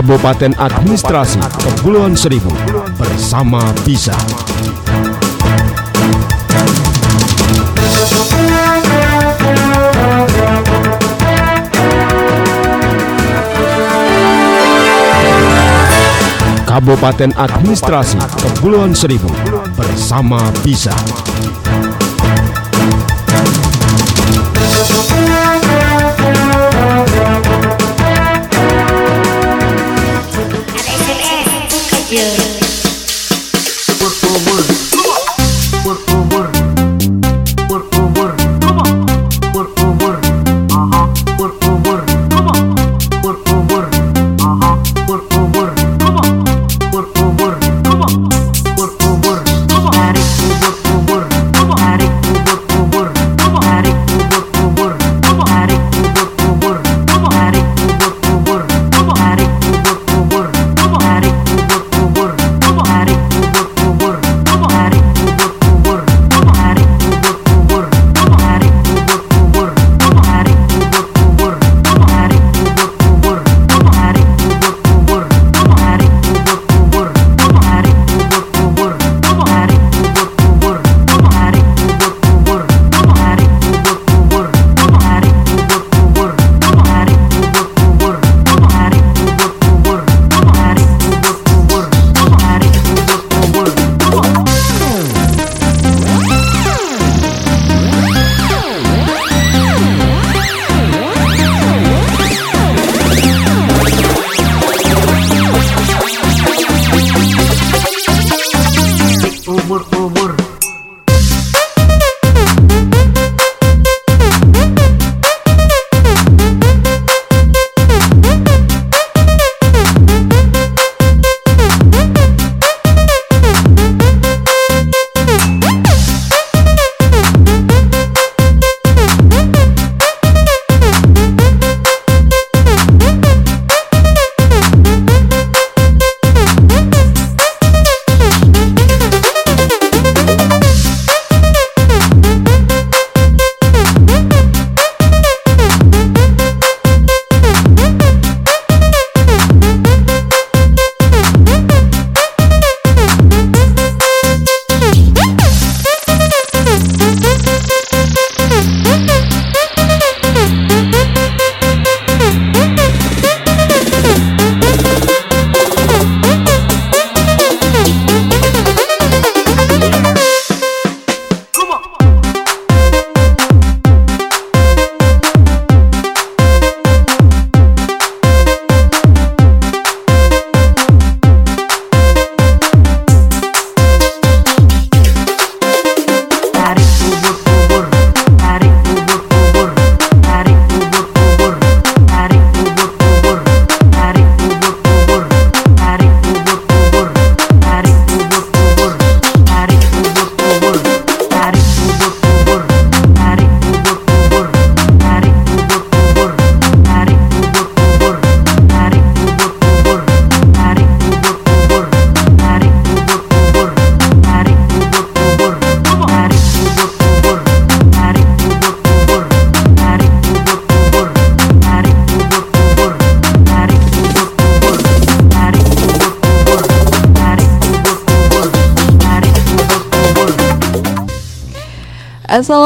Kabupaten Administrasi Kepulauan Seribu bersama Bisa. Kabupaten Administrasi Kepulauan Seribu bersama Bisa.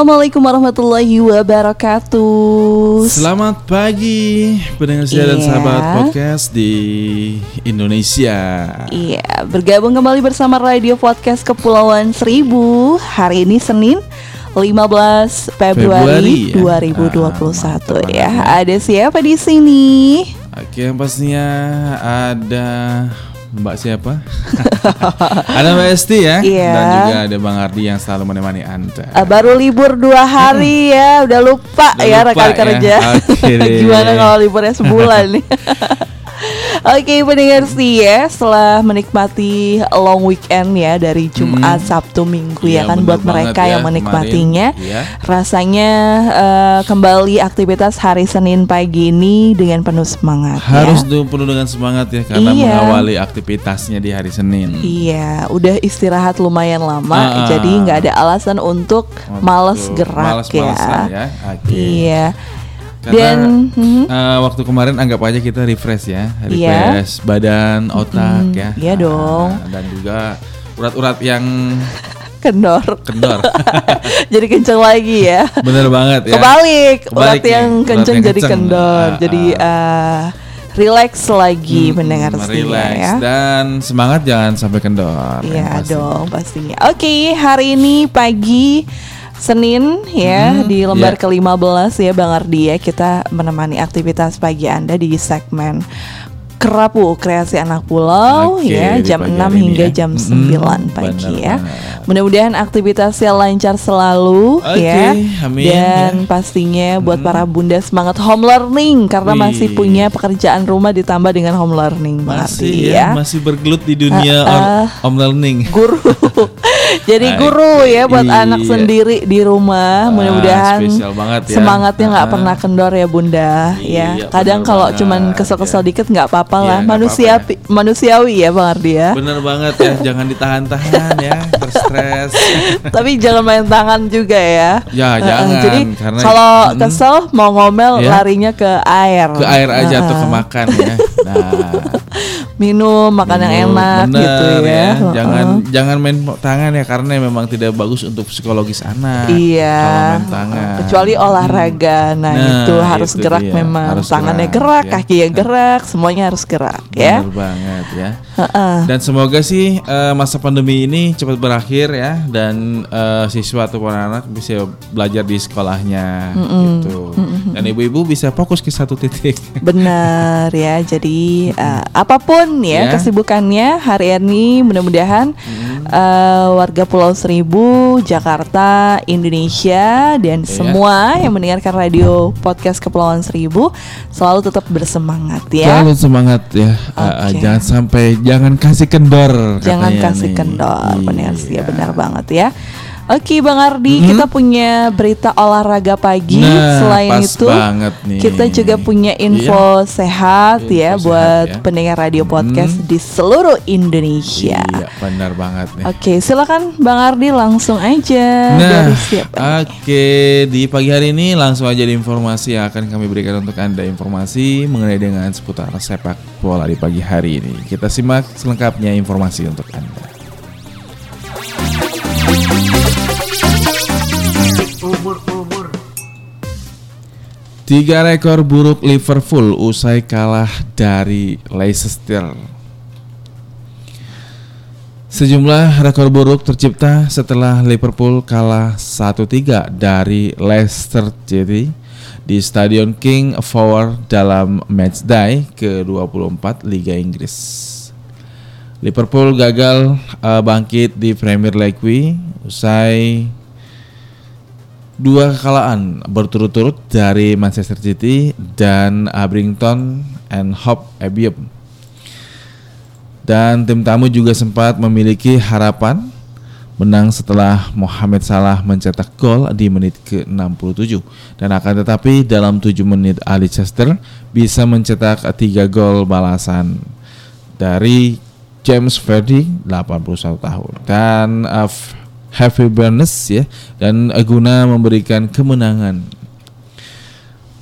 Assalamualaikum warahmatullahi wabarakatuh. Selamat pagi pendengar setia dan Iya. sahabat podcast di Indonesia. Iya, bergabung kembali bersama Radio Podcast Kepulauan Seribu. Hari ini Senin 15 Februari, Februari, 2021 ya. Ah, ya. Ada siapa di sini? Oke, yang pastinya ada Mbak siapa? ada Mbak Esti ya, Iya. dan juga ada Bang Ardi yang selalu menemani Anda. Ah, baru libur dua hari ya, udah lupa Udah ya lupa rekan ya. kerja. Deh. Gimana kalau liburnya sebulan nih? Oke pendengar sih ya Setelah menikmati long weekend ya Dari Jumat, Sabtu, Minggu ya Iya, kan Buat mereka ya, yang menikmatinya kemarin. Iya. Rasanya eh, kembali aktivitas hari Senin pagi ini Dengan penuh semangat Harus ya tuh penuh dengan semangat ya karena Iya. mengawali aktivitasnya di hari Senin. Iya, udah istirahat lumayan lama, Ah. jadi nggak ada alasan untuk males gerak Males-malesan ya. ya. Oke. Iya. Karena Dan eh, waktu kemarin anggap aja kita refresh ya, Iya. refresh badan, otak Mm, ya. iya dong. Dan juga urat-urat yang kendor. kendor. jadi kenceng lagi ya. Bener banget ya. Kebalik, Kebalik urat yang urat kenceng yang jadi kenceng. kendor. Ah, jadi ah. eh relax lagi Hmm, mendengar relax ya. dan semangat jangan sampai kendor. Iya pasti. dong pastinya. Oke, hari ini pagi Senin ya Mhm, di lembar iya. ke-15 ya Bang Ardi ya kita menemani aktivitas pagi Anda di segmen Kerapu Kreasi Anak Pulau Oke, ya jam pagi 6 hari ini hingga ya. jam Mhm, 9 pagi benar ya. Mudah-mudahan aktivitasnya lancar selalu Oke, ya. amin, Dan ya. pastinya buat para bunda semangat home learning karena Wih. masih punya pekerjaan rumah ditambah dengan home learning Masih Ardi ya, masih bergelut di dunia om, ah. om learning. guru. Jadi guru ya buat Iya. anak sendiri di rumah. Ah, Mudah-mudahan ya. semangatnya nggak Ah. pernah kendor ya bunda. Iya, ya kadang kalau cuman kesel-kesel ya. dikit nggak apa-apa Iya, lah. nggak Manusia apa-apa manusiawi ya bang Ardi ya. Bener banget ya, jangan ditahan-tahan ya, terstres. Tapi jangan main tangan juga ya. Ya, eh, jangan, Jadi karena- kalau Mm. kesel mau ngomel Ya. larinya ke air. Ke air aja tuh eh. ke makan ya. Nah, Minum makan yang minum, enak bener gitu ya. ya. Jangan eh. jangan main tangan ya karena memang tidak bagus untuk psikologis anak. Iya. Kalau main tangan. Kecuali olahraga. Nah, Nah, itu harus itu gerak dia. memang. Harus Tangannya gerak, gerak, ya. kakinya gerak, semuanya harus gerak ya. Bener banget ya. Dan semoga sih eh, masa pandemi ini cepat berakhir ya dan eh, siswa atau anak bisa belajar di sekolahnya gitu. Dan ibu-ibu bisa fokus ke satu titik. Benar ya. Jadi eh, apa pun ya, Ya. kesibukannya hari ini mudah-mudahan eh, warga Pulau Seribu, Jakarta, Indonesia dan Iya. semua yang mendengarkan radio podcast Kepulauan Seribu selalu tetap bersemangat ya. Selalu semangat ya. Eh, Oke. jangan sampai jangan kasih kendor. Jangan kasih nih. kendor, benar sih ya, Iya. benar banget ya. Oke Bang Ardi, Mhm. kita punya berita olahraga pagi. Nah, Selain pas itu, banget nih. kita juga punya info sehat Info ya sehat buat ya. pendengar radio podcast Mhm. di seluruh Indonesia. Iya, benar banget nih. Oke, silakan Bang Ardi langsung aja Nah, dari siapa? oke di pagi hari ini langsung aja di informasi yang akan kami berikan untuk anda informasi mengenai dengan seputar sepak bola di pagi hari ini. Kita simak selengkapnya informasi untuk anda. Tiga rekor buruk Liverpool usai kalah dari Leicester. Sejumlah rekor buruk tercipta setelah Liverpool kalah 1-3 dari Leicester City di Stadion King Power dalam matchday ke-24 Liga Inggris. Liverpool gagal eh, bangkit di Premier League usai dua kekalahan berturut-turut dari Manchester City dan Abrington and Hope Albion. Dan tim tamu juga sempat memiliki harapan menang setelah Mohamed Salah mencetak gol di menit ke-67 dan akan tetapi dalam 7 menit Ali Chester bisa mencetak 3 gol balasan dari James Verdi 81 tahun dan uh, Harvey Barnes ya dan guna memberikan kemenangan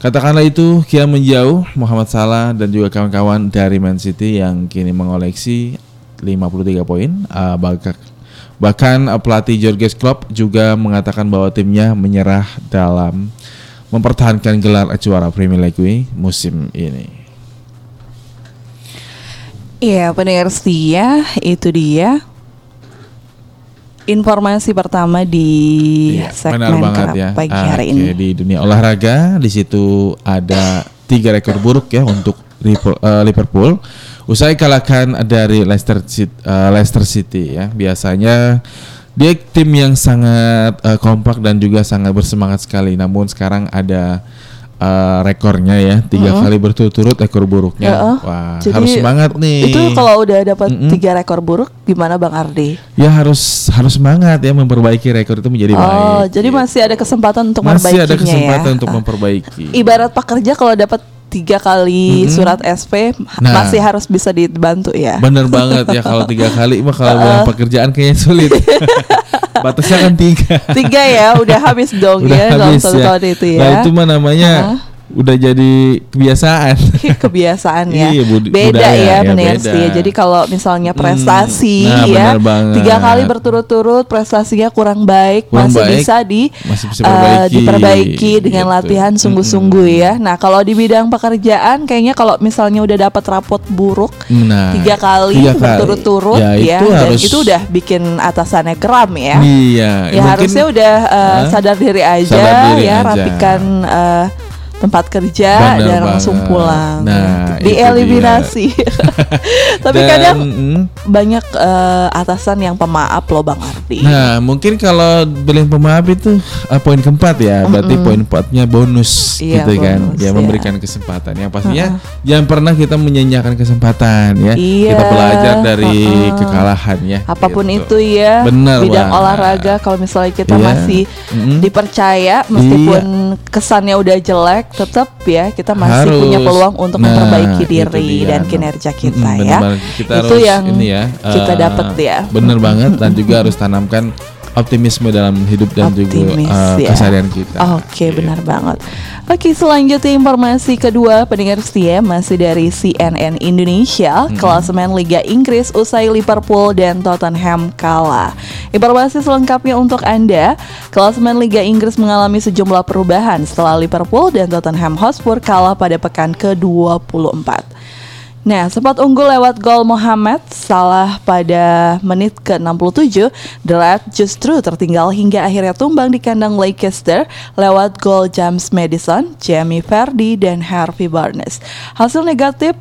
Katakanlah itu kian menjauh Muhammad Salah dan juga kawan-kawan dari Man City yang kini mengoleksi 53 poin. Uh, bahkan bahkan pelatih Jurgen Klopp juga mengatakan bahwa timnya menyerah dalam mempertahankan gelar juara Premier League musim ini. Iya, pendengar setia, itu dia informasi pertama di Iya, segmen Kerap pagi hari Oke, ini. di dunia olahraga di situ ada tiga rekor buruk ya untuk Liverpool, eh. Usai kalahkan dari Leicester City, eh, Leicester City ya. Biasanya dia tim yang sangat eh, kompak dan juga sangat bersemangat sekali. Namun sekarang ada eh, rekornya ya tiga kali berturut-turut ekor buruknya. Heeh. Wah Jadi, harus semangat nih. Itu kalau udah dapat Mm-mm. tiga rekor buruk, gimana Bang Ardi? ya harus harus semangat ya memperbaiki rekor itu menjadi baik. oh, jadi gitu. masih ada kesempatan untuk masih memperbaikinya ada kesempatan ya. untuk memperbaiki. Ibarat pekerja kalau dapat tiga kali Mm-mm. surat SP Nah. masih harus bisa dibantu ya. Bener banget ya kalau tiga kali mah kalau dalam pekerjaan kayaknya sulit. Batasnya kan tiga. Tiga ya, udah habis dong Udah ya dalam habis satu ya. tahun itu ya. Nah itu mah namanya udah jadi kebiasaan. kebiasaan ya. Iya, bud- beda budaya, ya, ya, benar beda. sih. ya. Jadi kalau misalnya prestasi nah, ya tiga kali berturut-turut prestasinya kurang baik Kurang masih baik, bisa di masih bisa eh, diperbaiki. diperbaiki dengan Gitu. latihan sungguh-sungguh ya. Nah kalau di bidang pekerjaan kayaknya kalau misalnya udah dapat rapot buruk Nah, tiga kali tiga berturut-turut Ya, ya, itu dan harus- itu udah bikin atasannya geram ya. Iya, Ya mungkin- harusnya udah uh, sadar diri aja Sadar diri ya, aja. rapikan uh, tempat kerja Bener dan langsung banget. pulang. Nah, dieliminasi. Tapi Dan, kadang mm, banyak uh, atasan yang pemaaf loh Bang Ardi. Nah, mungkin kalau beli pemaaf itu uh, poin keempat ya, berarti poin empatnya bonus Iya, gitu kan. bonus, Dia ya. memberikan kesempatan. Yang pastinya jangan pernah kita menyanyiakan kesempatan ya. Iya, Kita belajar dari uh-uh. kekalahan ya. Apa pun gitu. itu ya, Bener bidang banget. olahraga kalau misalnya kita Iya. masih Mm-mm. dipercaya meskipun kesannya udah jelek, tetap ya kita masih Harus. punya peluang untuk Nah, memperbaiki diri dan kinerja kita bener ya. banget. Kita itu harus yang ini ya, kita eh, dapat ya. Bener banget dan juga harus tanamkan optimisme dalam hidup dan Optimis, juga eh, ya. keseharian kita. Oke, Gitu. benar banget. Oke, selanjutnya informasi kedua pendengar setia masih dari CNN Indonesia, klasemen Liga Inggris usai Liverpool dan Tottenham kalah. Informasi selengkapnya untuk Anda, klasemen Liga Inggris mengalami sejumlah perubahan setelah Liverpool dan Tottenham Hotspur kalah pada pekan ke-24. Nah, sempat unggul lewat gol Mohamed Salah pada menit ke-67, The Red justru tertinggal hingga akhirnya tumbang di kandang Leicester lewat gol James Madison, Jamie Vardy, dan Harvey Barnes. Hasil negatif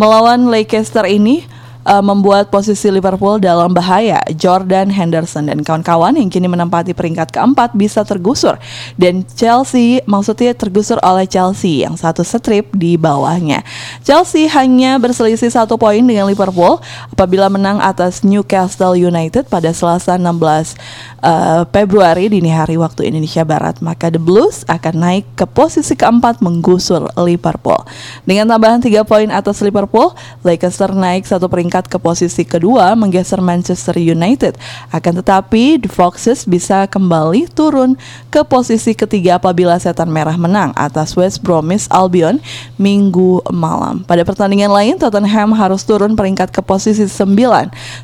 melawan Leicester ini uh, membuat posisi Liverpool dalam bahaya. Jordan Henderson dan kawan-kawan yang kini menempati peringkat keempat bisa tergusur dan Chelsea maksudnya tergusur oleh Chelsea yang satu strip di bawahnya. Chelsea hanya berselisih satu poin dengan Liverpool apabila menang atas Newcastle United pada Selasa 16 uh, Februari dini hari waktu Indonesia Barat. Maka The Blues akan naik ke posisi keempat menggusur Liverpool. Dengan tambahan tiga poin atas Liverpool, Leicester naik satu peringkat ke posisi kedua menggeser Manchester United. Akan tetapi The Foxes bisa kembali turun ke posisi ketiga apabila Setan Merah menang atas West Bromwich Albion minggu malam. Pada pertandingan lain, Tottenham harus turun peringkat ke posisi 9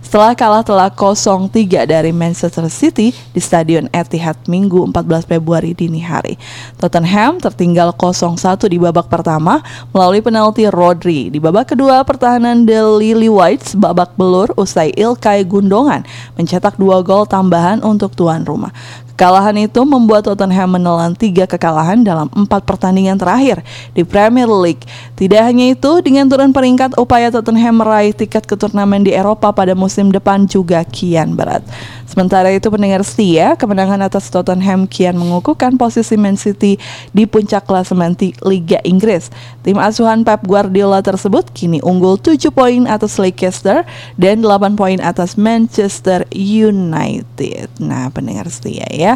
setelah kalah telak 0-3 dari Manchester City di Stadion Etihad Minggu 14 Februari dini hari. Tottenham tertinggal 0-1 di babak pertama melalui penalti Rodri. Di babak kedua, pertahanan The Lily Whites babak belur usai Ilkay Gundongan mencetak dua gol tambahan untuk tuan rumah. Kekalahan itu membuat Tottenham menelan tiga kekalahan dalam empat pertandingan terakhir di Premier League. Tidak hanya itu, dengan turun peringkat, upaya Tottenham meraih tiket ke turnamen di Eropa pada musim depan juga kian berat. Sementara itu pendengar setia, kemenangan atas Tottenham kian mengukuhkan posisi Man City di puncak klasemen Liga Inggris. Tim asuhan Pep Guardiola tersebut kini unggul 7 poin atas Leicester dan 8 poin atas Manchester United. Nah, pendengar setia ya.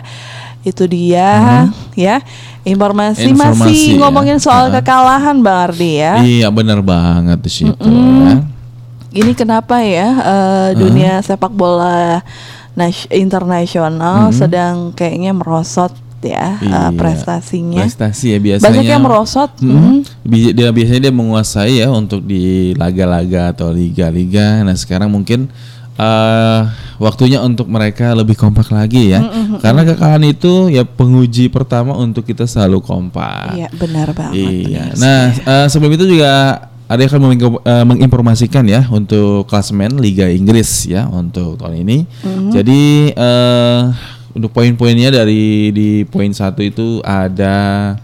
Itu dia ya. Informasi, Informasi masih ya. ngomongin soal Heeh. kekalahan Bang Ardi ya. Iya, benar banget di situ ya. Ini kenapa ya eh, dunia sepak bola nas- internasional sedang kayaknya merosot ya eh, Iya. prestasinya. Prestasi ya biasanya. Banyak yang merosot. Mm, mm. bi- dia biasanya dia menguasai ya untuk di laga-laga atau liga-liga. Nah sekarang mungkin eh waktunya untuk mereka lebih kompak lagi ya. Karena kekalahan itu ya penguji pertama untuk kita selalu kompak. Iya, benar banget. Iya. benar Nah, eh, sebelum itu juga ada yang akan eh, menginformasikan ya untuk klasemen Liga Inggris ya untuk tahun ini. Mm-hmm. Jadi eh untuk poin-poinnya dari di poin satu itu ada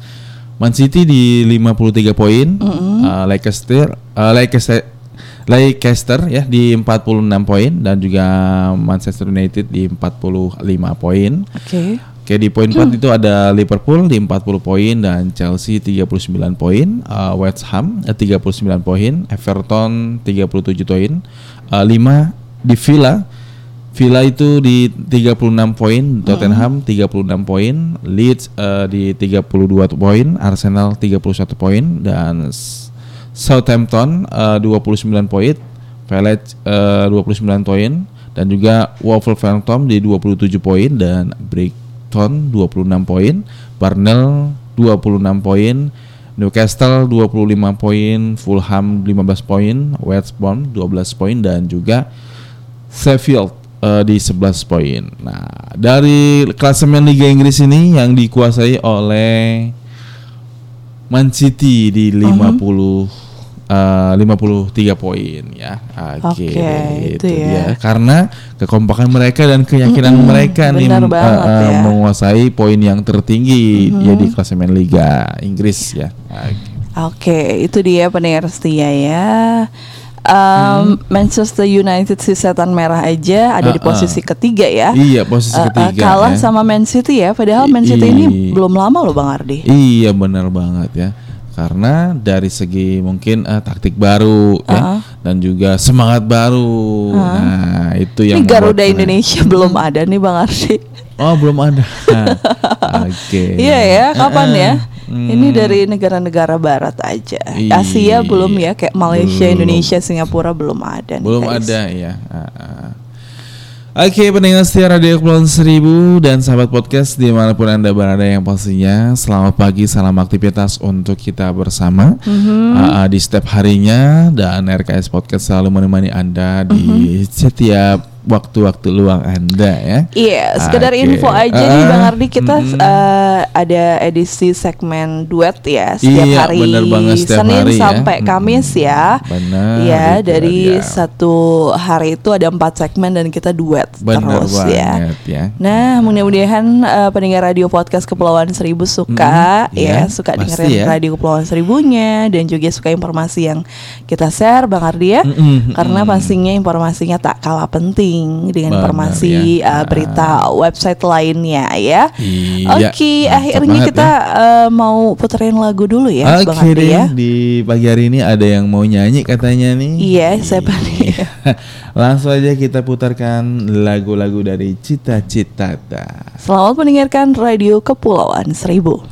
Man City di 53 poin, Mm-hmm. eh, Leicester, eh, Leicester Leicester ya di 46 poin dan juga Manchester United di 45 poin. Oke. Oke di poin 4 itu ada Liverpool di 40 poin dan Chelsea 39 poin, uh, West Ham eh, 39 poin, Everton 37 poin, uh, 5 di Villa Villa itu di 36 poin, Tottenham 36 poin, Leeds uh, di 32 poin, Arsenal 31 poin dan Southampton uh, 29 poin, Village uh, 29 poin dan juga Wolverhampton di 27 poin dan Brighton 26 poin, Barnell 26 poin, Newcastle 25 poin, Fulham 15 poin, West Brom 12 poin dan juga Sheffield uh, di 11 poin. Nah, dari klasemen Liga Inggris ini yang dikuasai oleh Man City di 50 uh, 53 poin ya. Oke, Oke, itu itu ya. dia. Karena kekompakan mereka dan keyakinan Mm-mm, mereka nih uh, uh, ya. menguasai poin yang tertinggi ya di klasemen Liga Inggris ya. Oke. Oke, itu dia pendengar setia ya. Um, Manchester United si setan merah aja ada di Uh-uh. posisi ketiga ya. Iya, posisi Uh, uh, ketiga kalah ya. sama Man City ya. Padahal Man City I- ini belum lama loh Bang Ardi. Iya benar banget ya. Karena dari segi mungkin eh, taktik baru ya Uh-uh. dan juga semangat baru. Nah, itu Ini yang membuat Garuda Indonesia belum ada nih Bang Ardi. Oh, belum ada. Oke. Iya ya, kapan Eh, ya? Hmm. Ini dari negara-negara barat aja. Iya. Asia belum ya, kayak Malaysia, Belum. Indonesia, Singapura belum ada. nih, Belum guys. ada ya. Oke pendengar setia Radio Kepulauan Seribu dan sahabat podcast di mana pun anda berada yang pastinya selamat pagi salam aktivitas untuk kita bersama Mhm. Ah, ah, di setiap harinya dan RKS Podcast selalu menemani anda di Mhm. setiap waktu-waktu luang anda ya. Iya, sekedar Oke. info aja nih Bang Ah, Ardi kita mm-mm. eh, ada edisi segmen duet ya setiap Iya, hari bener banget, setiap Senin hari ya. sampai Mm-mm. Kamis ya. Benar. Iya, itu dari dia. satu hari itu ada empat segmen dan kita duet Benar terus ya. banget ya. Nah, mudah-mudahan eh, pendengar radio podcast Kepulauan Seribu suka Mm-mm, ya, iya, suka dengerin ya. radio Kepulauan Seribunya dan juga suka informasi yang kita share Bang Ardi ya. Mm-mm, Karena mm-mm. pastinya informasinya tak kalah penting dengan Benar, informasi ya. uh, berita website lainnya ya. Iya, Oke, mantap akhirnya banget kita uh, mau puterin lagu dulu ya, Bang Ardi deh, ya. di pagi hari ini ada yang mau nyanyi katanya nih. Iya, siapa nih? Langsung aja kita putarkan lagu-lagu dari Cita-Cita. Selamat mendengarkan radio Kepulauan Seribu.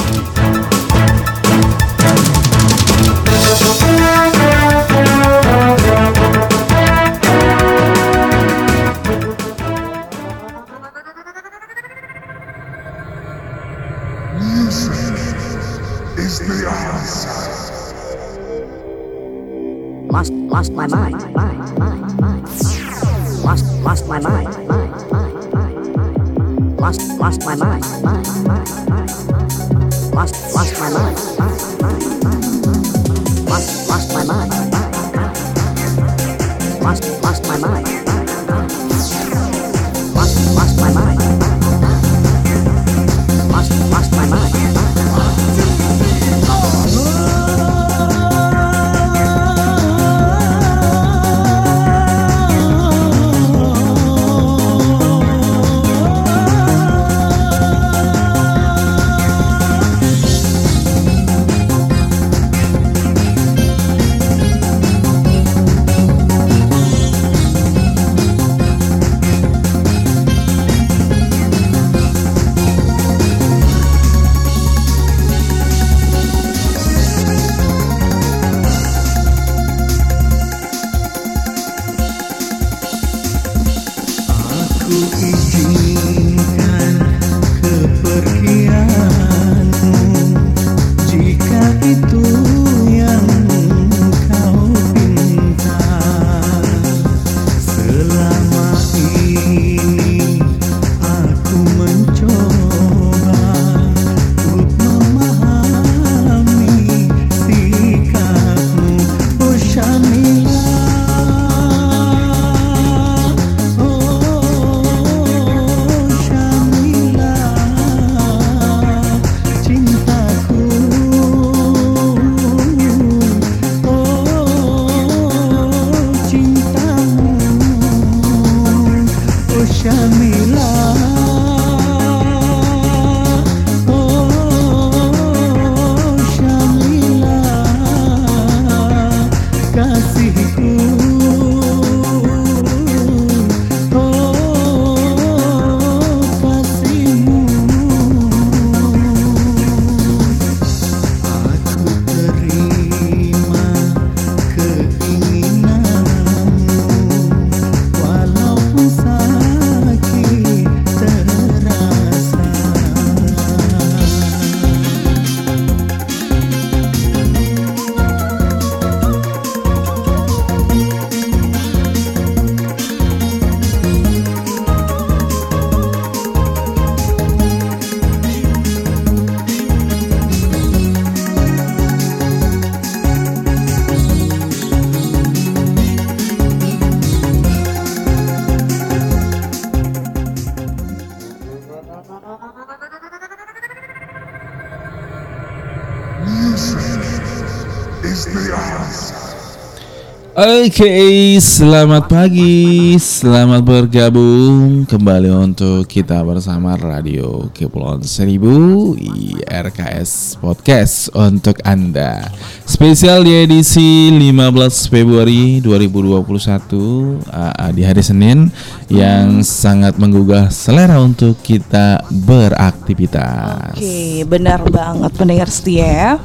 Oke, selamat pagi, selamat bergabung kembali untuk kita bersama Radio Kepulauan Seribu IRKS Podcast untuk Anda. Spesial di edisi 15 Februari 2021 uh, di hari Senin yang sangat menggugah selera untuk kita beraktivitas. Oke, benar banget pendengar setia.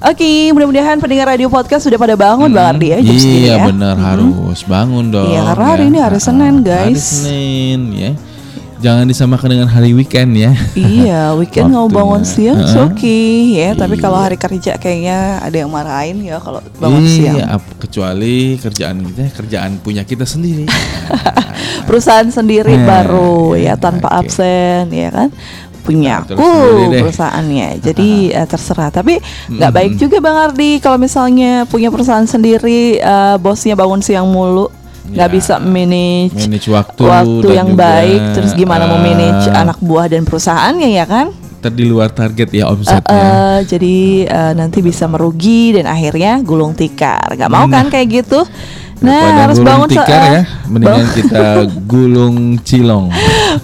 Oke, mudah-mudahan pendengar radio podcast sudah pada bangun Bang Ardi ya jam Iya ya. benar harus bangun dong. Iya, karena hari ini hari Senin, Hari guys. Senin ya. Jangan disamakan dengan hari weekend ya. Iya, weekend mau bangun siang, Heeh. oke ya. Tapi kalau Iya. hari kerja kayaknya ada yang marahin ya kalau bangun iya, siang. ap- kecuali kerjaan kita kerjaan punya kita sendiri. Perusahaan sendiri Nah, baru iya, ya tanpa oke. absen ya kan. Punya Atur aku perusahaannya. Jadi eh, terserah. Tapi nggak baik juga Bang Ardi kalau misalnya punya perusahaan sendiri eh, bosnya bangun siang mulu. nggak Ya, bisa manage, manage waktu waktu yang juga, baik terus gimana mau manage eh, anak buah dan perusahaannya ya kan Ter di luar target ya omsetnya. eh, jadi eh, nanti bisa merugi dan akhirnya gulung tikar nggak mau kan kayak gitu nah harus bangun tikar eh, ya, mendingan kita gulung cilong.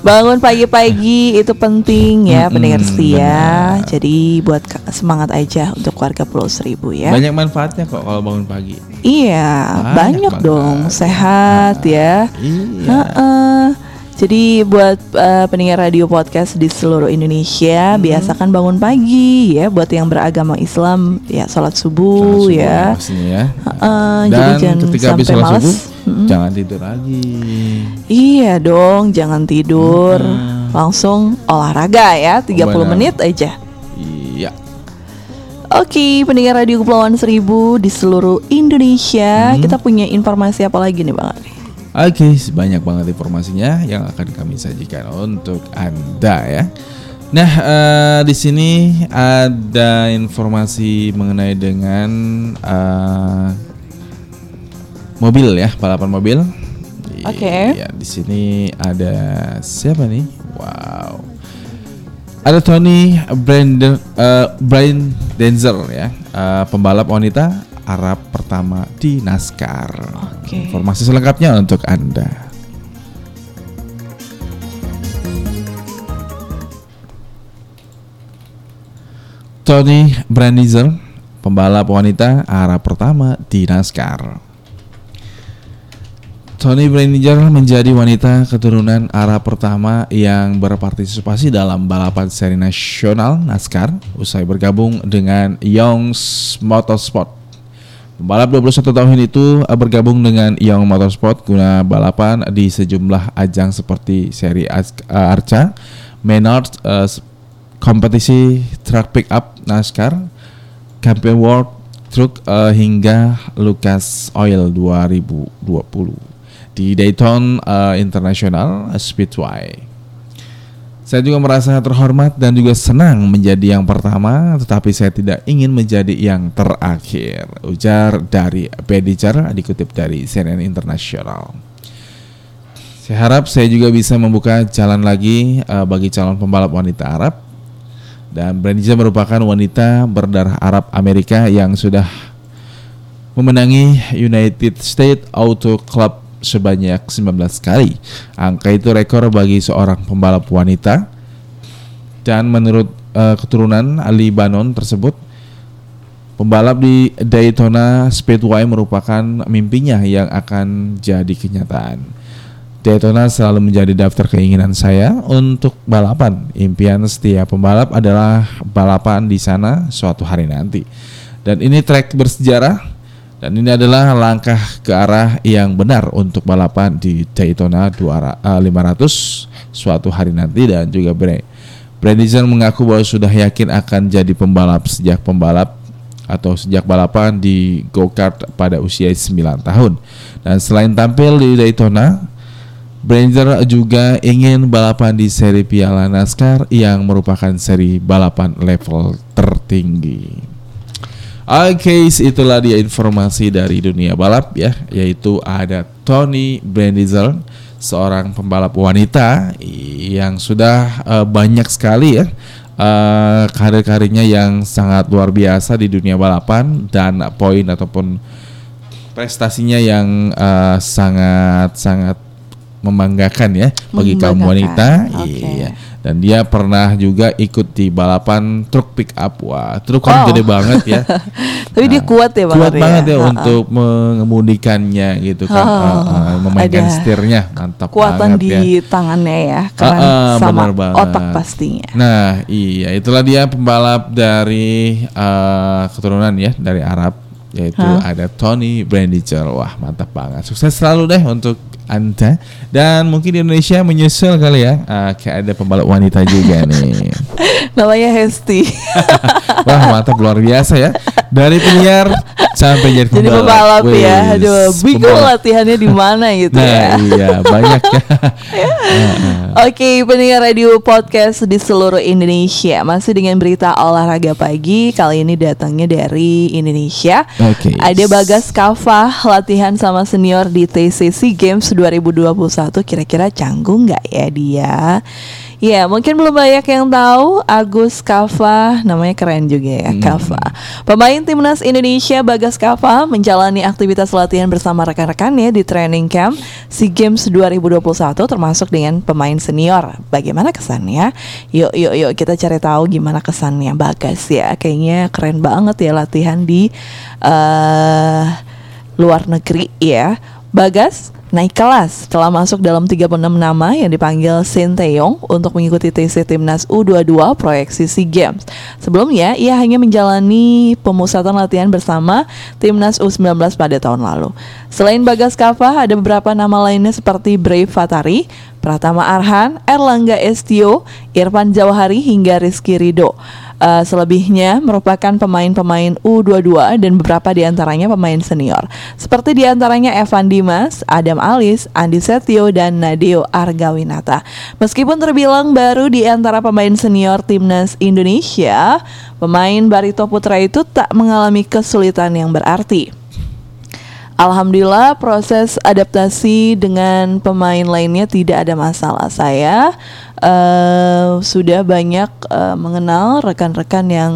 bangun pagi-pagi itu penting ya Mm-mm, pendengar setia jadi buat semangat aja untuk keluarga Pulau Seribu ya Banyak manfaatnya kok kalau bangun pagi. iya Banyak banyak, dong sehat ya Iya. Heeh. Jadi buat eh, pendengar radio podcast di seluruh Indonesia, Hmm. biasakan bangun pagi ya buat yang beragama Islam ya sholat subuh, Sholat subuh ya. ya. Heeh, jadi Dan jangan ketika habis sampai sholat malas. subuh, Mm-mm. jangan tidur lagi. Iya dong, jangan tidur. Hmm. Langsung olahraga ya, 30 Benar. menit aja. Iya. Oke, pendengar Radio Kepulauan Seribu di seluruh Indonesia, Hmm. kita punya informasi apa lagi nih Bang Ari? Oke, banyak banget informasinya yang akan kami sajikan untuk Anda ya. Nah, eh, di sini ada informasi mengenai dengan eh, mobil ya, balapan mobil. Oke. Iya, di sini ada siapa nih? Wow. Ada Tony Brandon eh, Brian Denzer ya, eh, pembalap wanita Arab pertama di NASCAR. Oke. Informasi selengkapnya untuk Anda. Tony Brandizer, pembalap wanita Arab pertama di NASCAR. Tony Brandiger menjadi wanita keturunan Arab pertama yang berpartisipasi dalam balapan seri nasional NASCAR usai bergabung dengan Young's Motorsport. Pembalap 21 tahun itu eh, bergabung dengan Young Motorsport guna balapan di sejumlah ajang seperti seri eh, Arca, Menard, eh, s- kompetisi truck pickup NASCAR, Campaign World Truck eh, hingga Lucas Oil 2020 di Dayton eh, International Speedway. Saya juga merasa terhormat dan juga senang menjadi yang pertama, tetapi saya tidak ingin menjadi yang terakhir. Ujar dari Bediger dikutip dari CNN International. Saya harap saya juga bisa membuka jalan lagi eh, bagi calon pembalap wanita Arab. Dan Brandiza merupakan wanita berdarah Arab Amerika yang sudah memenangi United States Auto Club sebanyak 19 kali. Angka itu rekor bagi seorang pembalap wanita. Dan menurut eh, keturunan Libanon tersebut, pembalap di Daytona Speedway merupakan mimpinya yang akan jadi kenyataan. Daytona selalu menjadi daftar keinginan saya untuk balapan. Impian setiap pembalap adalah balapan di sana suatu hari nanti. Dan ini trek bersejarah dan ini adalah langkah ke arah yang benar untuk balapan di Daytona 200, eh, 500 suatu hari nanti dan juga Bray. Brandizer mengaku bahwa sudah yakin akan jadi pembalap sejak pembalap atau sejak balapan di go-kart pada usia 9 tahun. Dan selain tampil di Daytona, Brandizer juga ingin balapan di seri Piala NASCAR yang merupakan seri balapan level tertinggi. Oke, itulah dia informasi dari dunia balap ya, yaitu ada Tony Brandizel, seorang pembalap wanita yang sudah eh, banyak sekali ya eh, karir-karirnya yang sangat luar biasa di dunia balapan dan poin ataupun prestasinya yang eh, sangat sangat membanggakan ya bagi kaum Membanggakan, wanita. oke. Iya. Dan dia pernah juga ikut di balapan truk pick up. Wah, truk kan Wow. gede banget ya. Tapi dia kuat ya Bang Kuat banget ya Ha-ha. untuk mengemudikannya gitu kan. Oh, Eh, eh, memainkan ada setirnya. Mantap Kekuatan banget di ya. tangannya ya, Ah, ah, sama benar banget. otak pastinya. Nah, iya itulah dia pembalap dari eh, keturunan ya dari Arab yaitu Hah? ada Tony Brandiger. Wah, mantap banget. Sukses selalu deh untuk Anda dan mungkin di Indonesia menyusul kali ya. Ah, kayak ada pembalap wanita juga nih. Namanya Hesti. Wah, mantap luar biasa ya. Dari penyiar sampai jadi Jadi pembalap. pembalap ya. Wis, Aduh, bingung pembalap. latihannya di mana gitu Nah, ya. iya, banyak ya. Oke, pendengar radio podcast di seluruh Indonesia masih dengan berita olahraga pagi. Kali ini datangnya dari Indonesia. Oke. Ada Bagas Kava latihan sama senior di TCC Games 2021. Kira-kira canggung nggak ya dia? Ya, mungkin belum banyak yang tahu Agus Kava, namanya keren juga ya, Kava. Pemain timnas Indonesia Bagas Kava menjalani aktivitas latihan bersama rekan-rekannya di training camp SEA Games 2021 termasuk dengan pemain senior. Bagaimana kesannya? Yuk, yuk, yuk kita cari tahu gimana kesannya Bagas ya. Kayaknya keren banget ya latihan di eh luar negeri ya. Bagas naik kelas telah masuk dalam 36 nama yang dipanggil Sinteyong untuk mengikuti TC Timnas U22 proyeksi SEA Games. Sebelumnya, ia hanya menjalani pemusatan latihan bersama Timnas U19 pada tahun lalu. Selain Bagas Kava, ada beberapa nama lainnya seperti Brave Fatari, Pratama Arhan, Erlangga Estio, Irfan Jawahari hingga Rizky Rido. Uh, selebihnya merupakan pemain-pemain U22 dan beberapa di antaranya pemain senior. Seperti di antaranya Evan Dimas, Adam Alis, Andi Setio, dan Nadeo Argawinata. Meskipun terbilang baru di antara pemain senior timnas Indonesia, pemain Barito Putra itu tak mengalami kesulitan yang berarti. Alhamdulillah proses adaptasi dengan pemain lainnya tidak ada masalah. Saya uh, sudah banyak uh, mengenal rekan-rekan yang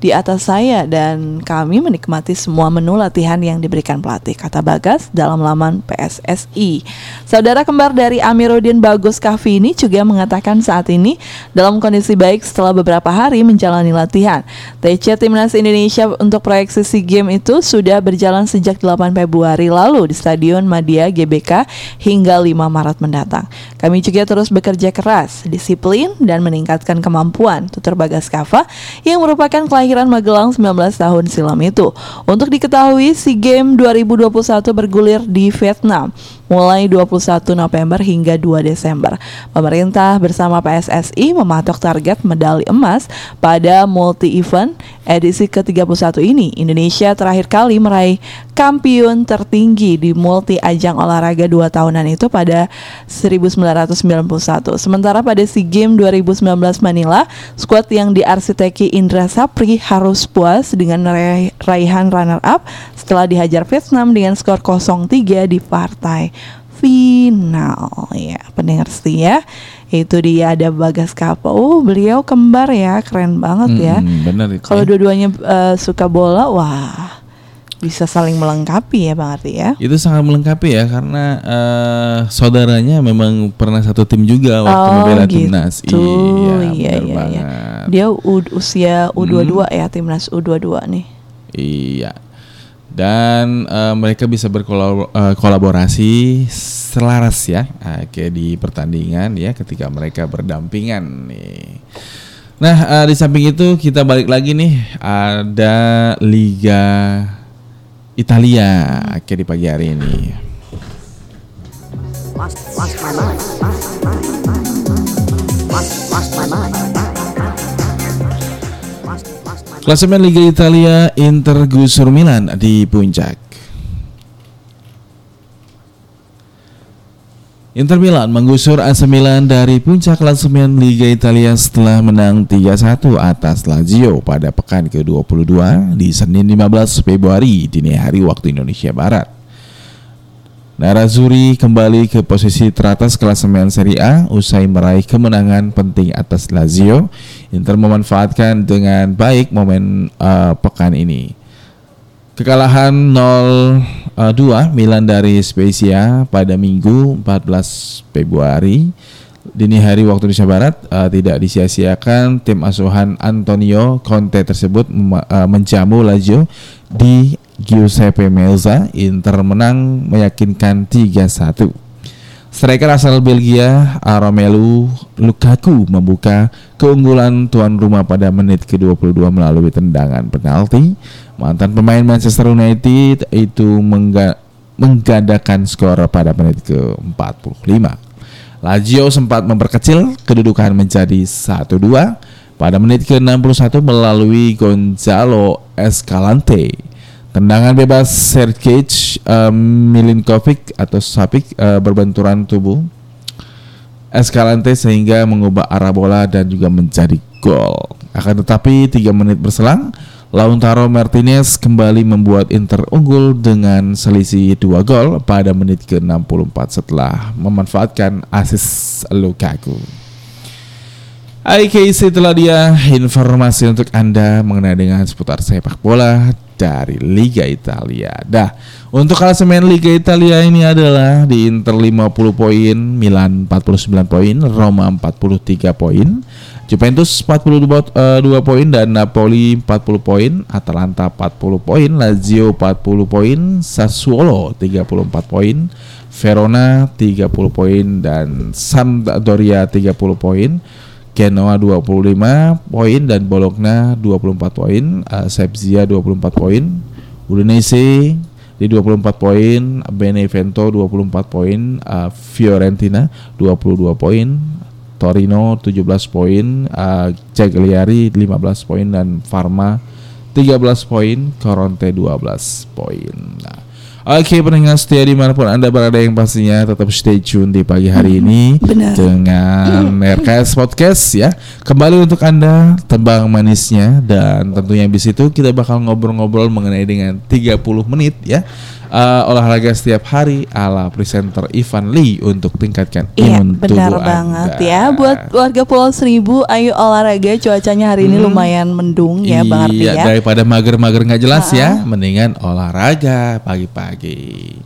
di atas saya dan kami menikmati semua menu latihan yang diberikan pelatih kata Bagas dalam laman PSSI. Saudara kembar dari Amiruddin Bagus Kavi ini juga mengatakan saat ini dalam kondisi baik setelah beberapa hari menjalani latihan. TC Timnas Indonesia untuk proyeksi SEA Games itu sudah berjalan sejak 8 Februari lalu di Stadion Madia GBK hingga 5 Maret mendatang. Kami juga terus bekerja keras, disiplin dan meningkatkan kemampuan tutur Bagas Kava yang merupakan kelahiran Magelang 19 tahun silam itu. Untuk diketahui, SEA Games 2021 bergulir di Vietnam mulai 21 November hingga 2 Desember. Pemerintah bersama PSSI mematok target medali emas pada multi-event edisi ke-31 ini. Indonesia terakhir kali meraih kampiun tertinggi di multi ajang olahraga 2 tahunan itu pada 1991. Sementara pada SEA Games 2019 Manila, skuad yang diarsiteki Indra Sapri harus puas dengan raih- raihan runner up setelah dihajar Vietnam dengan skor 0-3 di partai final ya pendengar setia itu dia ada Bagas Kapa oh beliau kembar ya keren banget ya Hmm, benar itu. kalau ya. dua-duanya eh, suka bola wah bisa saling melengkapi ya Bang Arti ya Itu sangat melengkapi ya karena eh, saudaranya memang pernah satu tim juga waktu Oh, membela gitu. timnas. Iya, benar iya, iya. banget. dia U- usia U22 Hmm. ya timnas U22 nih Iya. Dan eh, mereka bisa berkolaborasi selaras ya, eh, kayak di pertandingan ya, ketika mereka berdampingan nih. Nah, eh, di samping itu kita balik lagi nih, ada Liga Italia kayak di pagi hari ini. Lost, lost my mind. Lost, lost my mind. Klasemen Liga Italia Inter gusur Milan di puncak. Inter Milan menggusur AC Milan dari puncak klasemen Liga Italia setelah menang 3-1 atas Lazio pada pekan ke-22 di Senin 15 Februari dini hari waktu Indonesia Barat. Nerazzurri kembali ke posisi teratas klasemen Serie A usai meraih kemenangan penting atas Lazio. Inter memanfaatkan dengan baik momen eh, pekan ini. Kekalahan 0-2 Milan dari Spezia pada Minggu 14 Februari. Dini hari waktu Indonesia Barat eh, tidak disia-siakan tim asuhan Antonio Conte tersebut eh, menjamu Lazio di Giuseppe Meazza Inter menang meyakinkan 3-1 Striker asal Belgia Romelu Lukaku membuka keunggulan tuan rumah pada menit ke-22 melalui tendangan penalti. Mantan pemain Manchester United itu mengga- menggandakan skor pada menit ke-45. Lazio sempat memperkecil kedudukan menjadi 1-2 pada menit ke-61 melalui Gonzalo Escalante. Tendangan bebas Sergej eh, Milinkovic atau Sapic eh, berbenturan tubuh Escalante sehingga mengubah arah bola dan juga menjadi gol. Akan tetapi 3 menit berselang, Lautaro Martinez kembali membuat Inter unggul dengan selisih 2 gol pada menit ke-64 setelah memanfaatkan asis Lukaku. IKC telah dia informasi untuk Anda mengenai dengan seputar sepak bola dari Liga Italia. Dah, untuk klasemen Liga Italia ini adalah di Inter 50 poin, Milan 49 poin, Roma 43 poin, Juventus 42 bot- eh, poin dan Napoli 40 poin, Atalanta 40 poin, Lazio 40 poin, Sassuolo 34 poin, Verona 30 poin dan Sampdoria 30 poin. Genoa 25 poin dan Bologna 24 poin, uh, Sepsia 24 poin, Udinese di 24 poin, Benevento 24 poin, uh, Fiorentina 22 poin, Torino 17 poin, uh, Cagliari 15 poin dan Parma 13 poin, Coronte 12 poin. Nah, Oke pendengar setia di mana pun anda berada yang pastinya tetap stay tune di pagi hari ini benar. dengan RKS Podcast ya. Kembali untuk anda tebang manisnya dan tentunya di situ kita bakal ngobrol-ngobrol mengenai dengan 30 menit ya eh, olahraga setiap hari ala presenter Ivan Lee untuk tingkatkan Iya imun benar tubuh banget Anda. ya Buat warga Pulau Seribu Ayo olahraga cuacanya hari ini Hmm. lumayan mendung ya Bang Arti Iya, ya daripada mager-mager nggak jelas ya, mendingan olahraga pagi-pagi.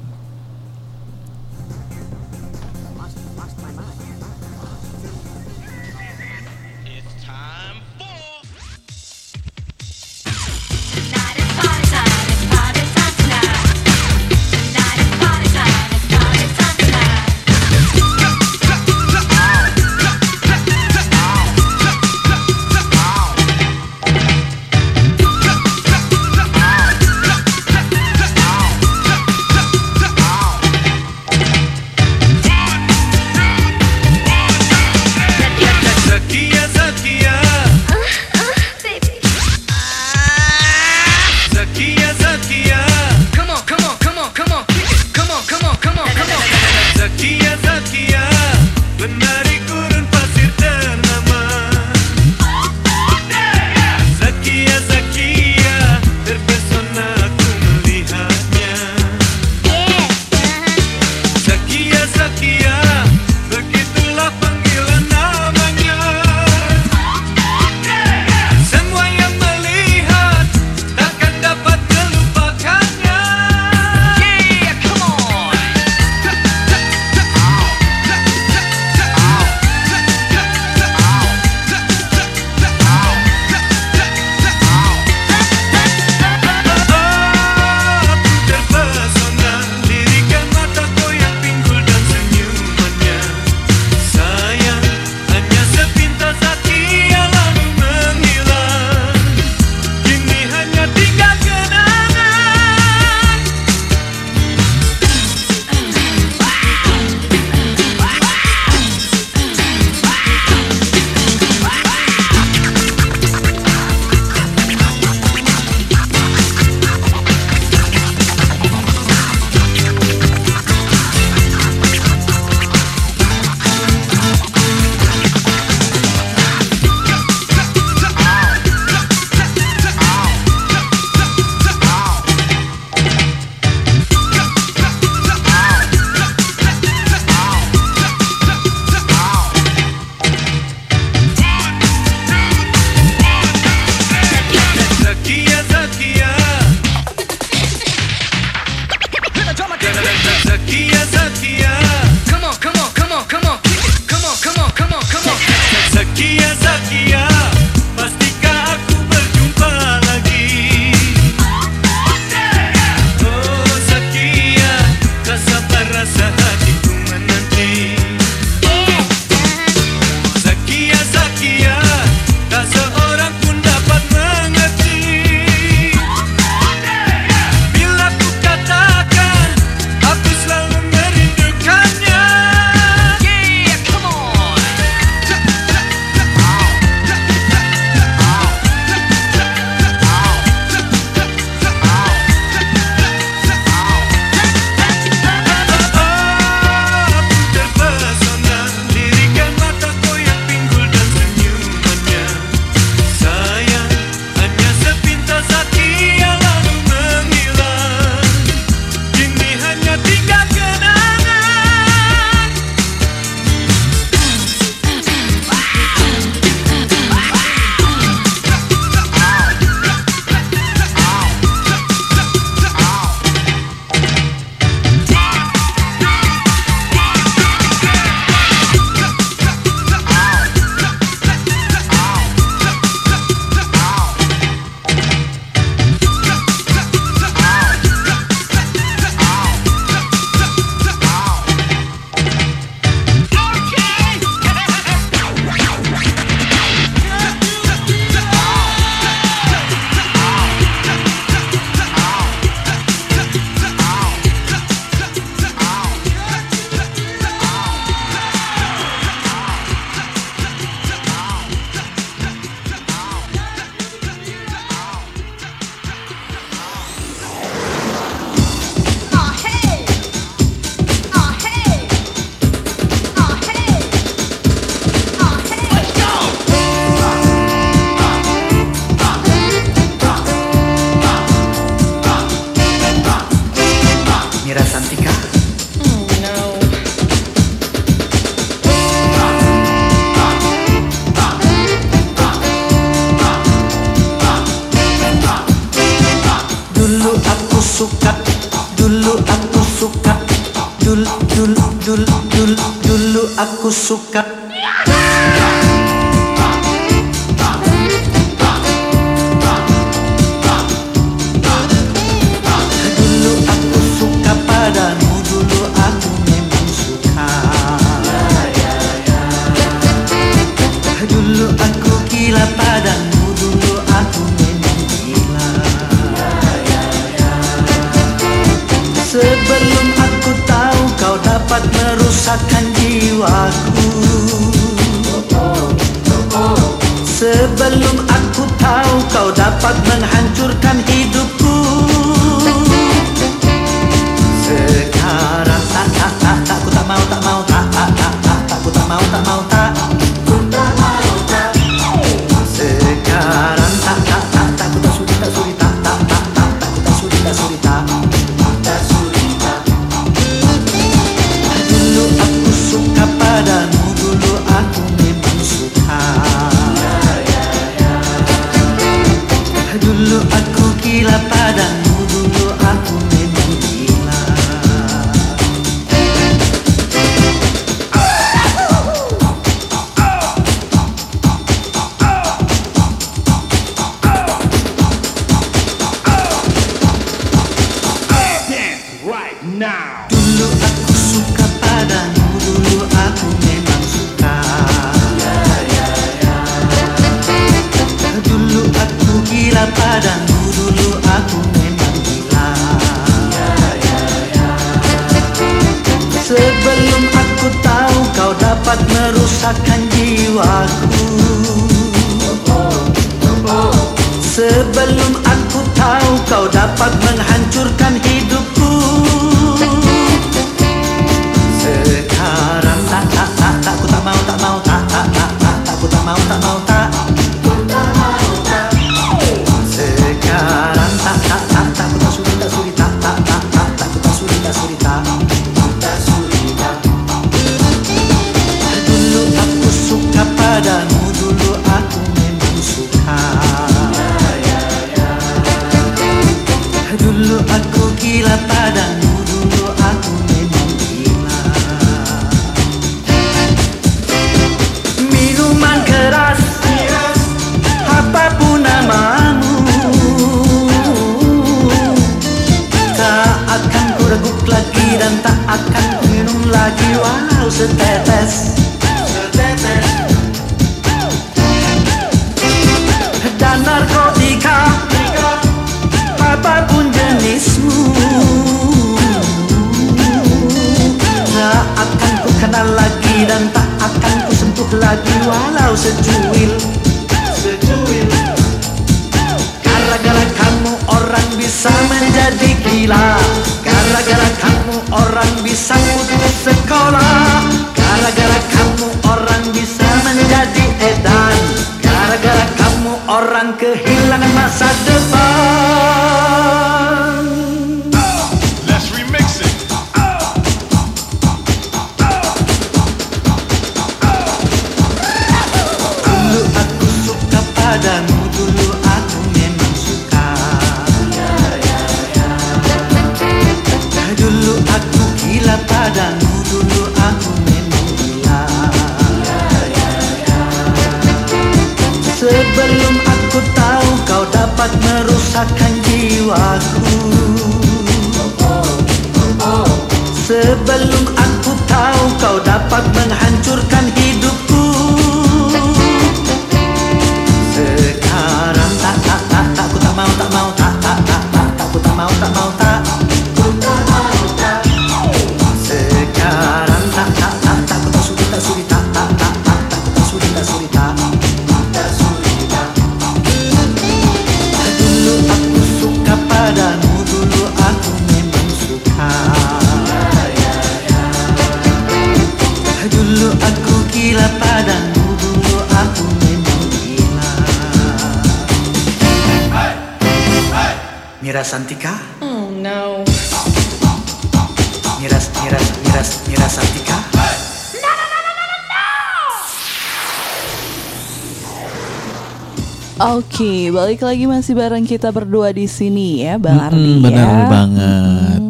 Balik lagi masih bareng kita berdua di sini ya, Bang Ardi Mm-mm, ya. benar banget.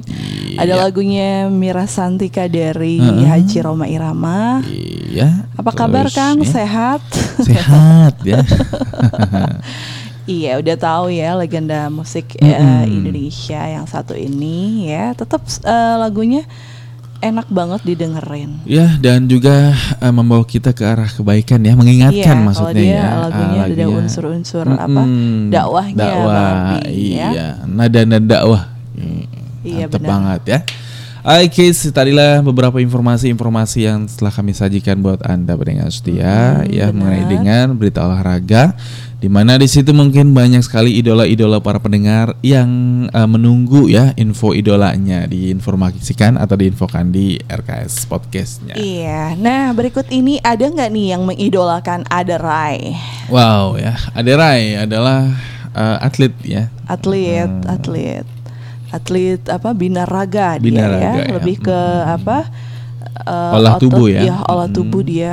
Ada Iya. lagunya Mira Santika dari Heeh. Haji Roma Irama. Iya. Apa kabar terus, Kang? ya, Sehat? Sehat ya. Iya, udah tahu ya legenda musik eh, Mm-mm. Indonesia yang satu ini ya. Tetap eh, lagunya enak banget didengerin. Ya dan juga eh, membawa kita ke arah kebaikan ya, mengingatkan Iya, maksudnya dia ya. lagunya Ah, ada lagunya. unsur-unsur Mm-mm, apa, dakwahnya, Dakwah, ya. iya. Nada nada dakwah. Iya, Mantep benar. banget ya. Oke, tadilah beberapa informasi-informasi yang telah kami sajikan buat anda pendengar setia Hmm, ya benar. mengenai dengan berita olahraga di mana di situ mungkin banyak sekali idola-idola para pendengar yang eh, menunggu ya info idolanya diinformasikan atau diinfokan di RKS podcastnya. Iya. Nah, berikut ini ada nggak nih yang mengidolakan Aderai? Wow ya, Aderai adalah eh, atlet ya. Atlet, atlet. Atlet apa binaraga, dia Binaraga, ya, ya. lebih ke apa? eh, Olah otot- tubuh ya. olah Hmm. tubuh dia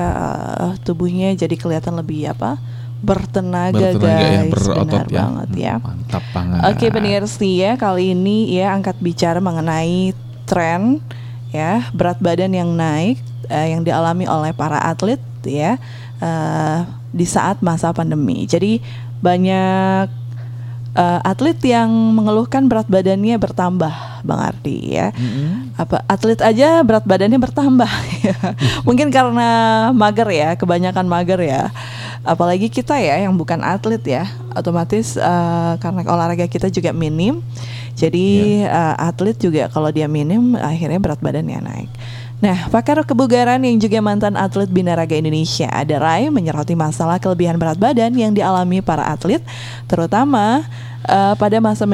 eh, tubuhnya jadi kelihatan lebih apa? Bertenaga, Bertenaga ya, guys. berotot Benar ya. banget ya. Hmm, Mantap banget. Oke pendengar setia kali ini ya angkat bicara mengenai tren ya berat badan yang naik eh, yang dialami oleh para atlet ya eh, di saat masa pandemi. Jadi banyak eh, atlet yang mengeluhkan berat badannya bertambah, Bang Ardi ya. Apa atlet aja berat badannya bertambah ya. Mungkin karena mager ya, kebanyakan mager ya. Apalagi kita ya yang bukan atlet ya, otomatis eh, karena olahraga kita juga minim. Jadi eh, atlet juga kalau dia minim akhirnya berat badannya naik. Nah, pakar kebugaran yang juga mantan atlet binaraga Indonesia, Adarai, menyoroti masalah kelebihan berat badan yang dialami para atlet, terutama eh, pada masa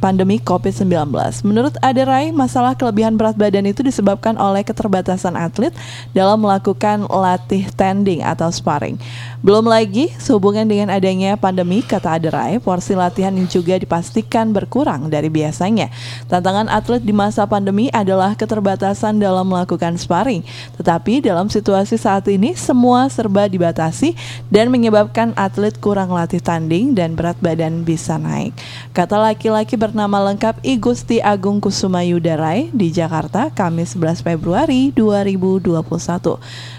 pandemi COVID-19. Menurut Adarai, masalah kelebihan berat badan itu disebabkan oleh keterbatasan atlet dalam melakukan latih tanding atau sparring. Belum lagi, sehubungan dengan adanya pandemi, kata Adarai, porsi latihan yang juga dipastikan berkurang dari biasanya. Tantangan atlet di masa pandemi adalah keterbatasan dalam melakukan sparring. Tetapi dalam situasi saat ini, semua serba dibatasi dan menyebabkan atlet kurang latih tanding dan berat badan bisa naik. Kata laki-laki bernama lengkap I Gusti Agung Kusuma Yudarai di Jakarta, Kamis 11 Februari 2021.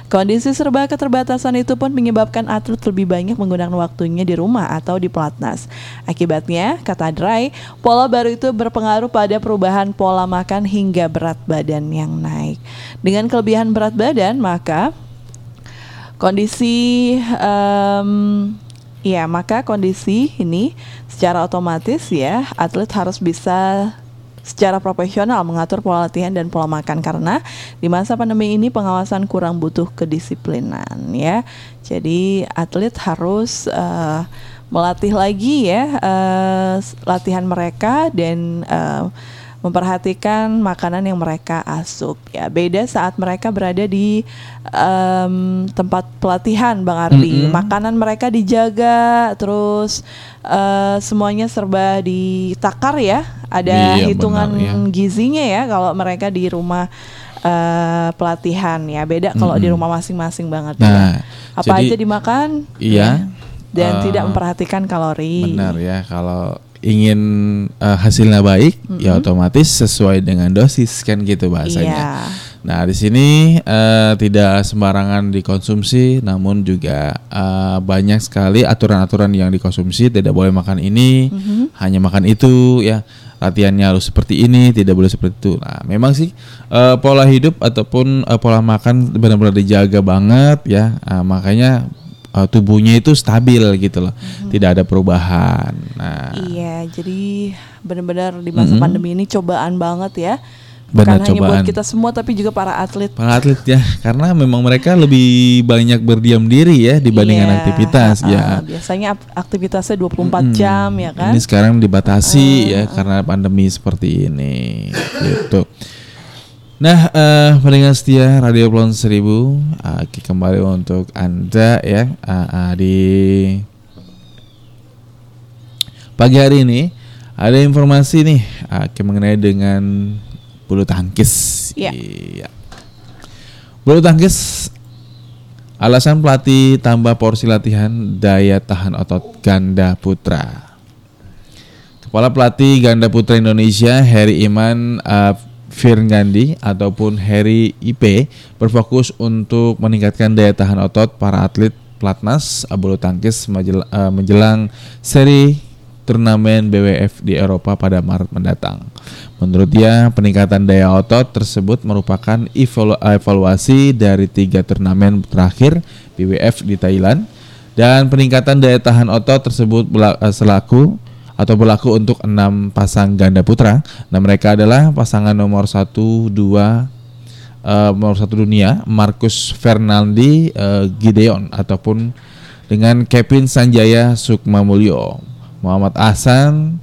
Kondisi serba keterbatasan itu pun menyebabkan atlet lebih banyak menggunakan waktunya di rumah atau di pelatnas. Akibatnya, kata Dray, pola baru itu berpengaruh pada perubahan pola makan hingga berat badan yang naik. Dengan kelebihan berat badan, maka kondisi em, ya maka kondisi ini secara otomatis ya atlet harus bisa secara profesional mengatur pola latihan dan pola makan karena di masa pandemi ini pengawasan kurang butuh kedisiplinan ya. Jadi atlet harus eh, melatih lagi ya eh, latihan mereka dan eh, memperhatikan makanan yang mereka asup ya. Beda saat mereka berada di em, tempat pelatihan bang Ardi. Makanan mereka dijaga terus eh, semuanya serba ditakar ya. Ada Iya, hitungan benar, ya. gizinya ya kalau mereka di rumah eh, pelatihan ya. Beda kalau di rumah masing-masing banget ya. Nah, apa jadi- aja dimakan Iya. dan Eh, tidak memperhatikan kalori. Benar ya, kalau ingin eh, hasilnya baik, ya otomatis sesuai dengan dosis kan gitu bahasanya. Iya. Nah di sini eh, tidak sembarangan dikonsumsi, namun juga eh, banyak sekali aturan-aturan yang dikonsumsi. Tidak boleh makan ini, hanya makan itu, ya latihannya harus seperti ini, tidak boleh seperti itu. Nah memang sih eh, pola hidup ataupun eh, pola makan benar-benar dijaga banget ya, Ah, makanya eh, tubuhnya itu stabil gitu loh, tidak ada perubahan. Nah Iya, jadi benar-benar di masa pandemi ini cobaan banget ya. Benar, Bukan hanya buat cobaan. kita semua tapi juga para atlet. para atlet ya, karena memang mereka lebih banyak berdiam diri ya dibandingkan Iya, aktivitas uh-uh, ya. Biasanya ap- aktivitasnya 24 jam ya kan. Ini sekarang dibatasi ya karena pandemi seperti ini gitu. Nah, eh pendengar setia Radio Plon 1000 uh, kembali untuk Anda ya uh, uh, di pagi hari ini ada informasi nih uh, mengenai dengan bulu tangkis. Iya. Iya. Bulu tangkis Alasan pelatih tambah porsi latihan daya tahan otot ganda putra. Kepala pelatih ganda putra Indonesia Heri Iman uh, Firngandi ataupun Heri IP berfokus untuk meningkatkan daya tahan otot para atlet pelatnas bulu tangkis uh, menjelang seri turnamen BWF di Eropa pada Maret mendatang. Menurut dia, peningkatan daya otot tersebut merupakan evalu- evaluasi dari tiga turnamen terakhir BWF di Thailand dan peningkatan daya tahan otot tersebut eh, selaku atau berlaku untuk enam pasang ganda putra. Nah, mereka adalah pasangan nomor 1, 2, eh, nomor satu dunia Marcus Fernaldi eh, Gideon ataupun dengan Kevin Sanjaya Sukmamulyo, Muhammad Ahsan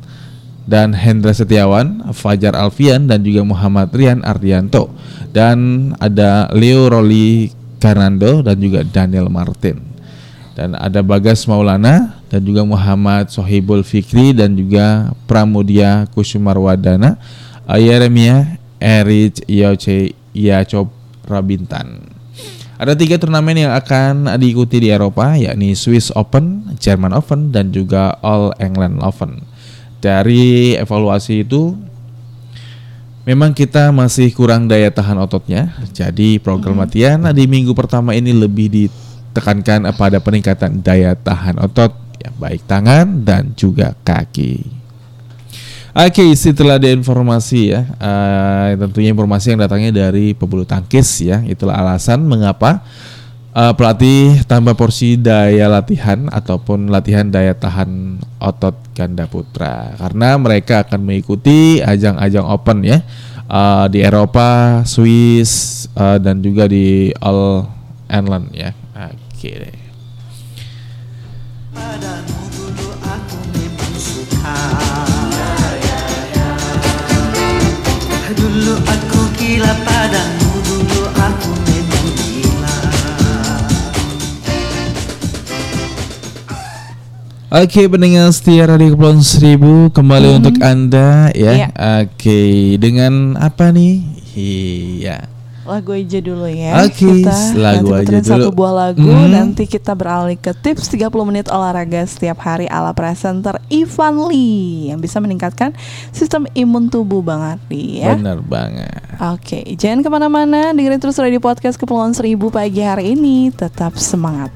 dan Hendra Setiawan, Fajar Alfian dan juga Muhammad Rian Ardianto dan ada Leo Roli Karnando dan juga Daniel Martin dan ada Bagas Maulana dan juga Muhammad Sohibul Fikri dan juga Pramudia Kusumarwadana uh, Yeremia Erich Yoce Yacob Rabintan. Ada tiga turnamen yang akan diikuti di Eropa yakni Swiss Open, German Open dan juga All England Open. Dari evaluasi itu Memang kita masih kurang daya tahan ototnya, jadi program latihan di minggu pertama ini lebih ditekankan pada peningkatan daya tahan otot, ya baik tangan dan juga kaki. Oke, setelah ada informasi ya, eh, tentunya informasi yang datangnya dari pebulu tangkis ya, itulah alasan mengapa eh, pelatih tambah porsi daya latihan ataupun latihan daya tahan otot ganda putra karena mereka akan mengikuti ajang-ajang open ya eh, di Eropa, Swiss eh, dan juga di All England ya. Oke deh. Padamu dulu aku memang suka Dulu aku gila padamu Dulu aku memang gila Oke pendengar setia Radio Kepulauan Seribu kembali untuk anda ya. Iya. Oke dengan apa nih? Iya. Lagu aja dulu ya Oke, Kita lagu nanti aja puterin satu dulu. buah lagu Hmm. Nanti kita beralih ke tips 30 menit olahraga setiap hari ala presenter Ivan Lee Yang bisa meningkatkan sistem imun tubuh Bang Ardi ya Benar banget. Oke, jangan ke mana-mana, dengerin terus radio podcast Kepulauan Seribu pagi hari ini. Tetap semangat.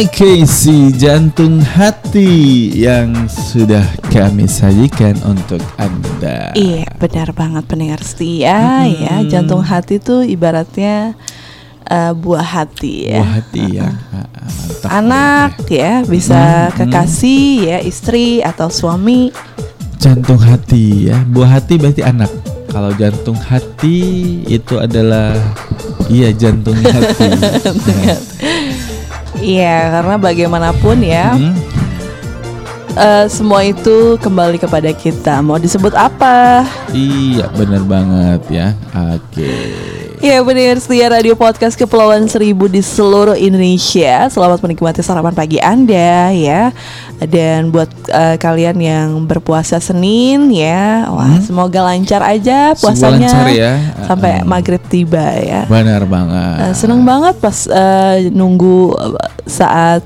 Si jantung hati yang sudah kami sajikan untuk Anda. Iya, benar banget pendengar setia ya. Jantung hati tuh ibaratnya eh, buah hati ya. Buah hati ya. Mantap. Anak ya, bisa kekasih ya, istri atau suami. Jantung hati ya. Buah hati berarti anak. Kalau jantung hati itu adalah iya jantung hati. Iya, karena bagaimanapun ya, Hmm. eh, semua itu kembali kepada kita. Mau disebut apa? Iya, benar banget ya. Oke. Ya benar setia radio podcast Kepulauan Seribu di seluruh Indonesia Selamat menikmati sarapan pagi Anda ya Dan buat eh, kalian yang berpuasa Senin ya Wah semoga lancar aja Semoga puasanya lancar ya. Sampai Uh-uh. maghrib tiba ya Benar banget. Eh, Seneng banget pas eh, nunggu saat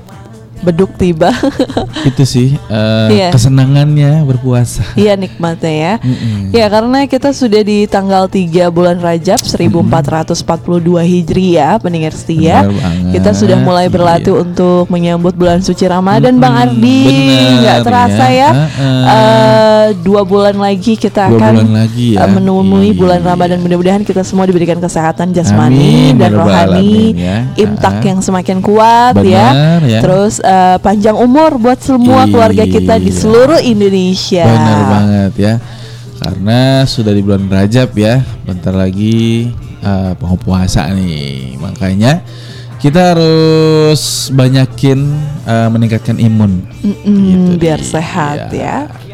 beduk tiba itu sih eh, Iya. kesenangannya berpuasa. Iya nikmatnya ya Mm-mm. Ya karena kita sudah di tanggal 3 bulan Rajab 1442 Hijriah pendengar setia. Kita sudah mulai berlatih Iya. untuk menyambut bulan suci Ramadan Bang Mm-mm, Ardi nggak terasa ya. ya, Heeh. Eh, Dua bulan lagi kita Dua akan bulan lagi ya. eh, menemui Iya. bulan Ramadan Mudah-mudahan kita semua diberikan kesehatan jasmani Amin, dan ya rohani ya. Imtak Ah. yang semakin kuat ya Benar, ya. Terus eh, panjang umur buat semua keluarga kita di Iya. seluruh Indonesia Benar banget ya. Karena sudah di bulan Rajab ya, bentar lagi mau puasa nih. Makanya kita harus banyakin eh, meningkatkan imun. Mm-mm, Gitu biar dia. sehat ya. Waktuku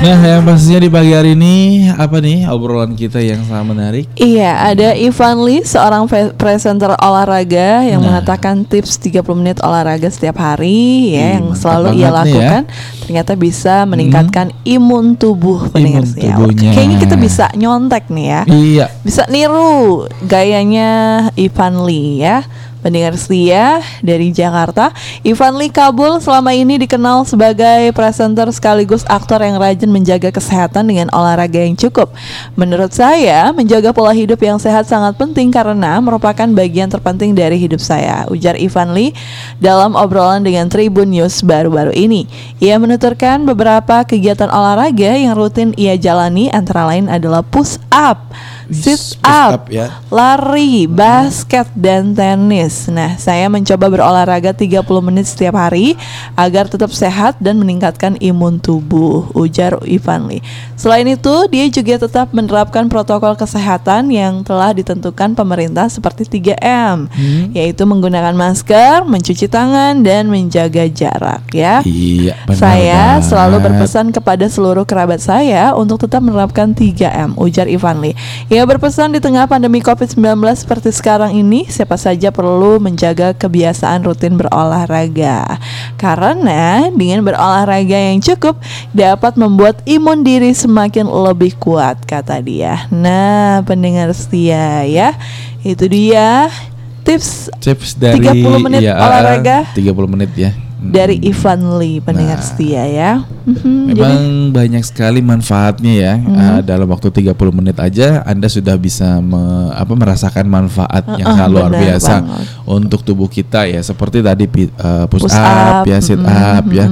Nah, yang pastinya di pagi hari ini apa nih obrolan kita yang sangat menarik? Iya, ada Ivan Lee, seorang presenter olahraga yang Nah. mengatakan tips 30 menit olahraga setiap hari ya Ih, yang selalu ia ya. lakukan ternyata bisa meningkatkan imun tubuh pendengar tubuhnya. Kayaknya kita bisa nyontek nih ya. Iya. Bisa niru gayanya Ivan Lee ya. Pendengar setia dari Jakarta, Ivan Lee Kabul selama ini dikenal sebagai presenter sekaligus aktor yang rajin menjaga kesehatan dengan olahraga yang cukup. Menurut saya, menjaga pola hidup yang sehat sangat penting karena merupakan bagian terpenting dari hidup saya, ujar Ivan Lee dalam obrolan dengan Tribun News baru-baru ini. Ia menuturkan beberapa kegiatan olahraga yang rutin ia jalani antara lain adalah push up, sit up, up ya. lari, basket, dan tenis. Nah, saya mencoba berolahraga 30 menit setiap hari agar tetap sehat dan meningkatkan imun tubuh, ujar Ivan Lee. Selain itu, dia juga tetap menerapkan protokol kesehatan yang telah ditentukan pemerintah seperti 3M, yaitu menggunakan masker, mencuci tangan, dan menjaga jarak ya. Iya, benar Saya banget. selalu berpesan kepada seluruh kerabat saya untuk tetap menerapkan 3M, ujar Ivan Lee. Ia berpesan di tengah pandemi COVID-19 seperti sekarang ini, siapa saja perlu menjaga kebiasaan rutin berolahraga. Karena dengan berolahraga yang cukup dapat membuat imun diri semakin lebih kuat, kata dia. Nah, pendengar setia ya, itu dia tips Tips dari 30 menit iya, ah, olahraga. 30 menit ya. Dari Ivan Lee pendengar Nah. setia ya. Mhm, jadi- Memang banyak sekali manfaatnya ya. Ah, dalam waktu 30 menit aja Anda sudah bisa me- apa merasakan manfaat yang Uh-uh, sangat luar biasa banget. untuk tubuh kita ya. Seperti tadi eh, push, Push up, up, ya, sit mm-mm, up ya.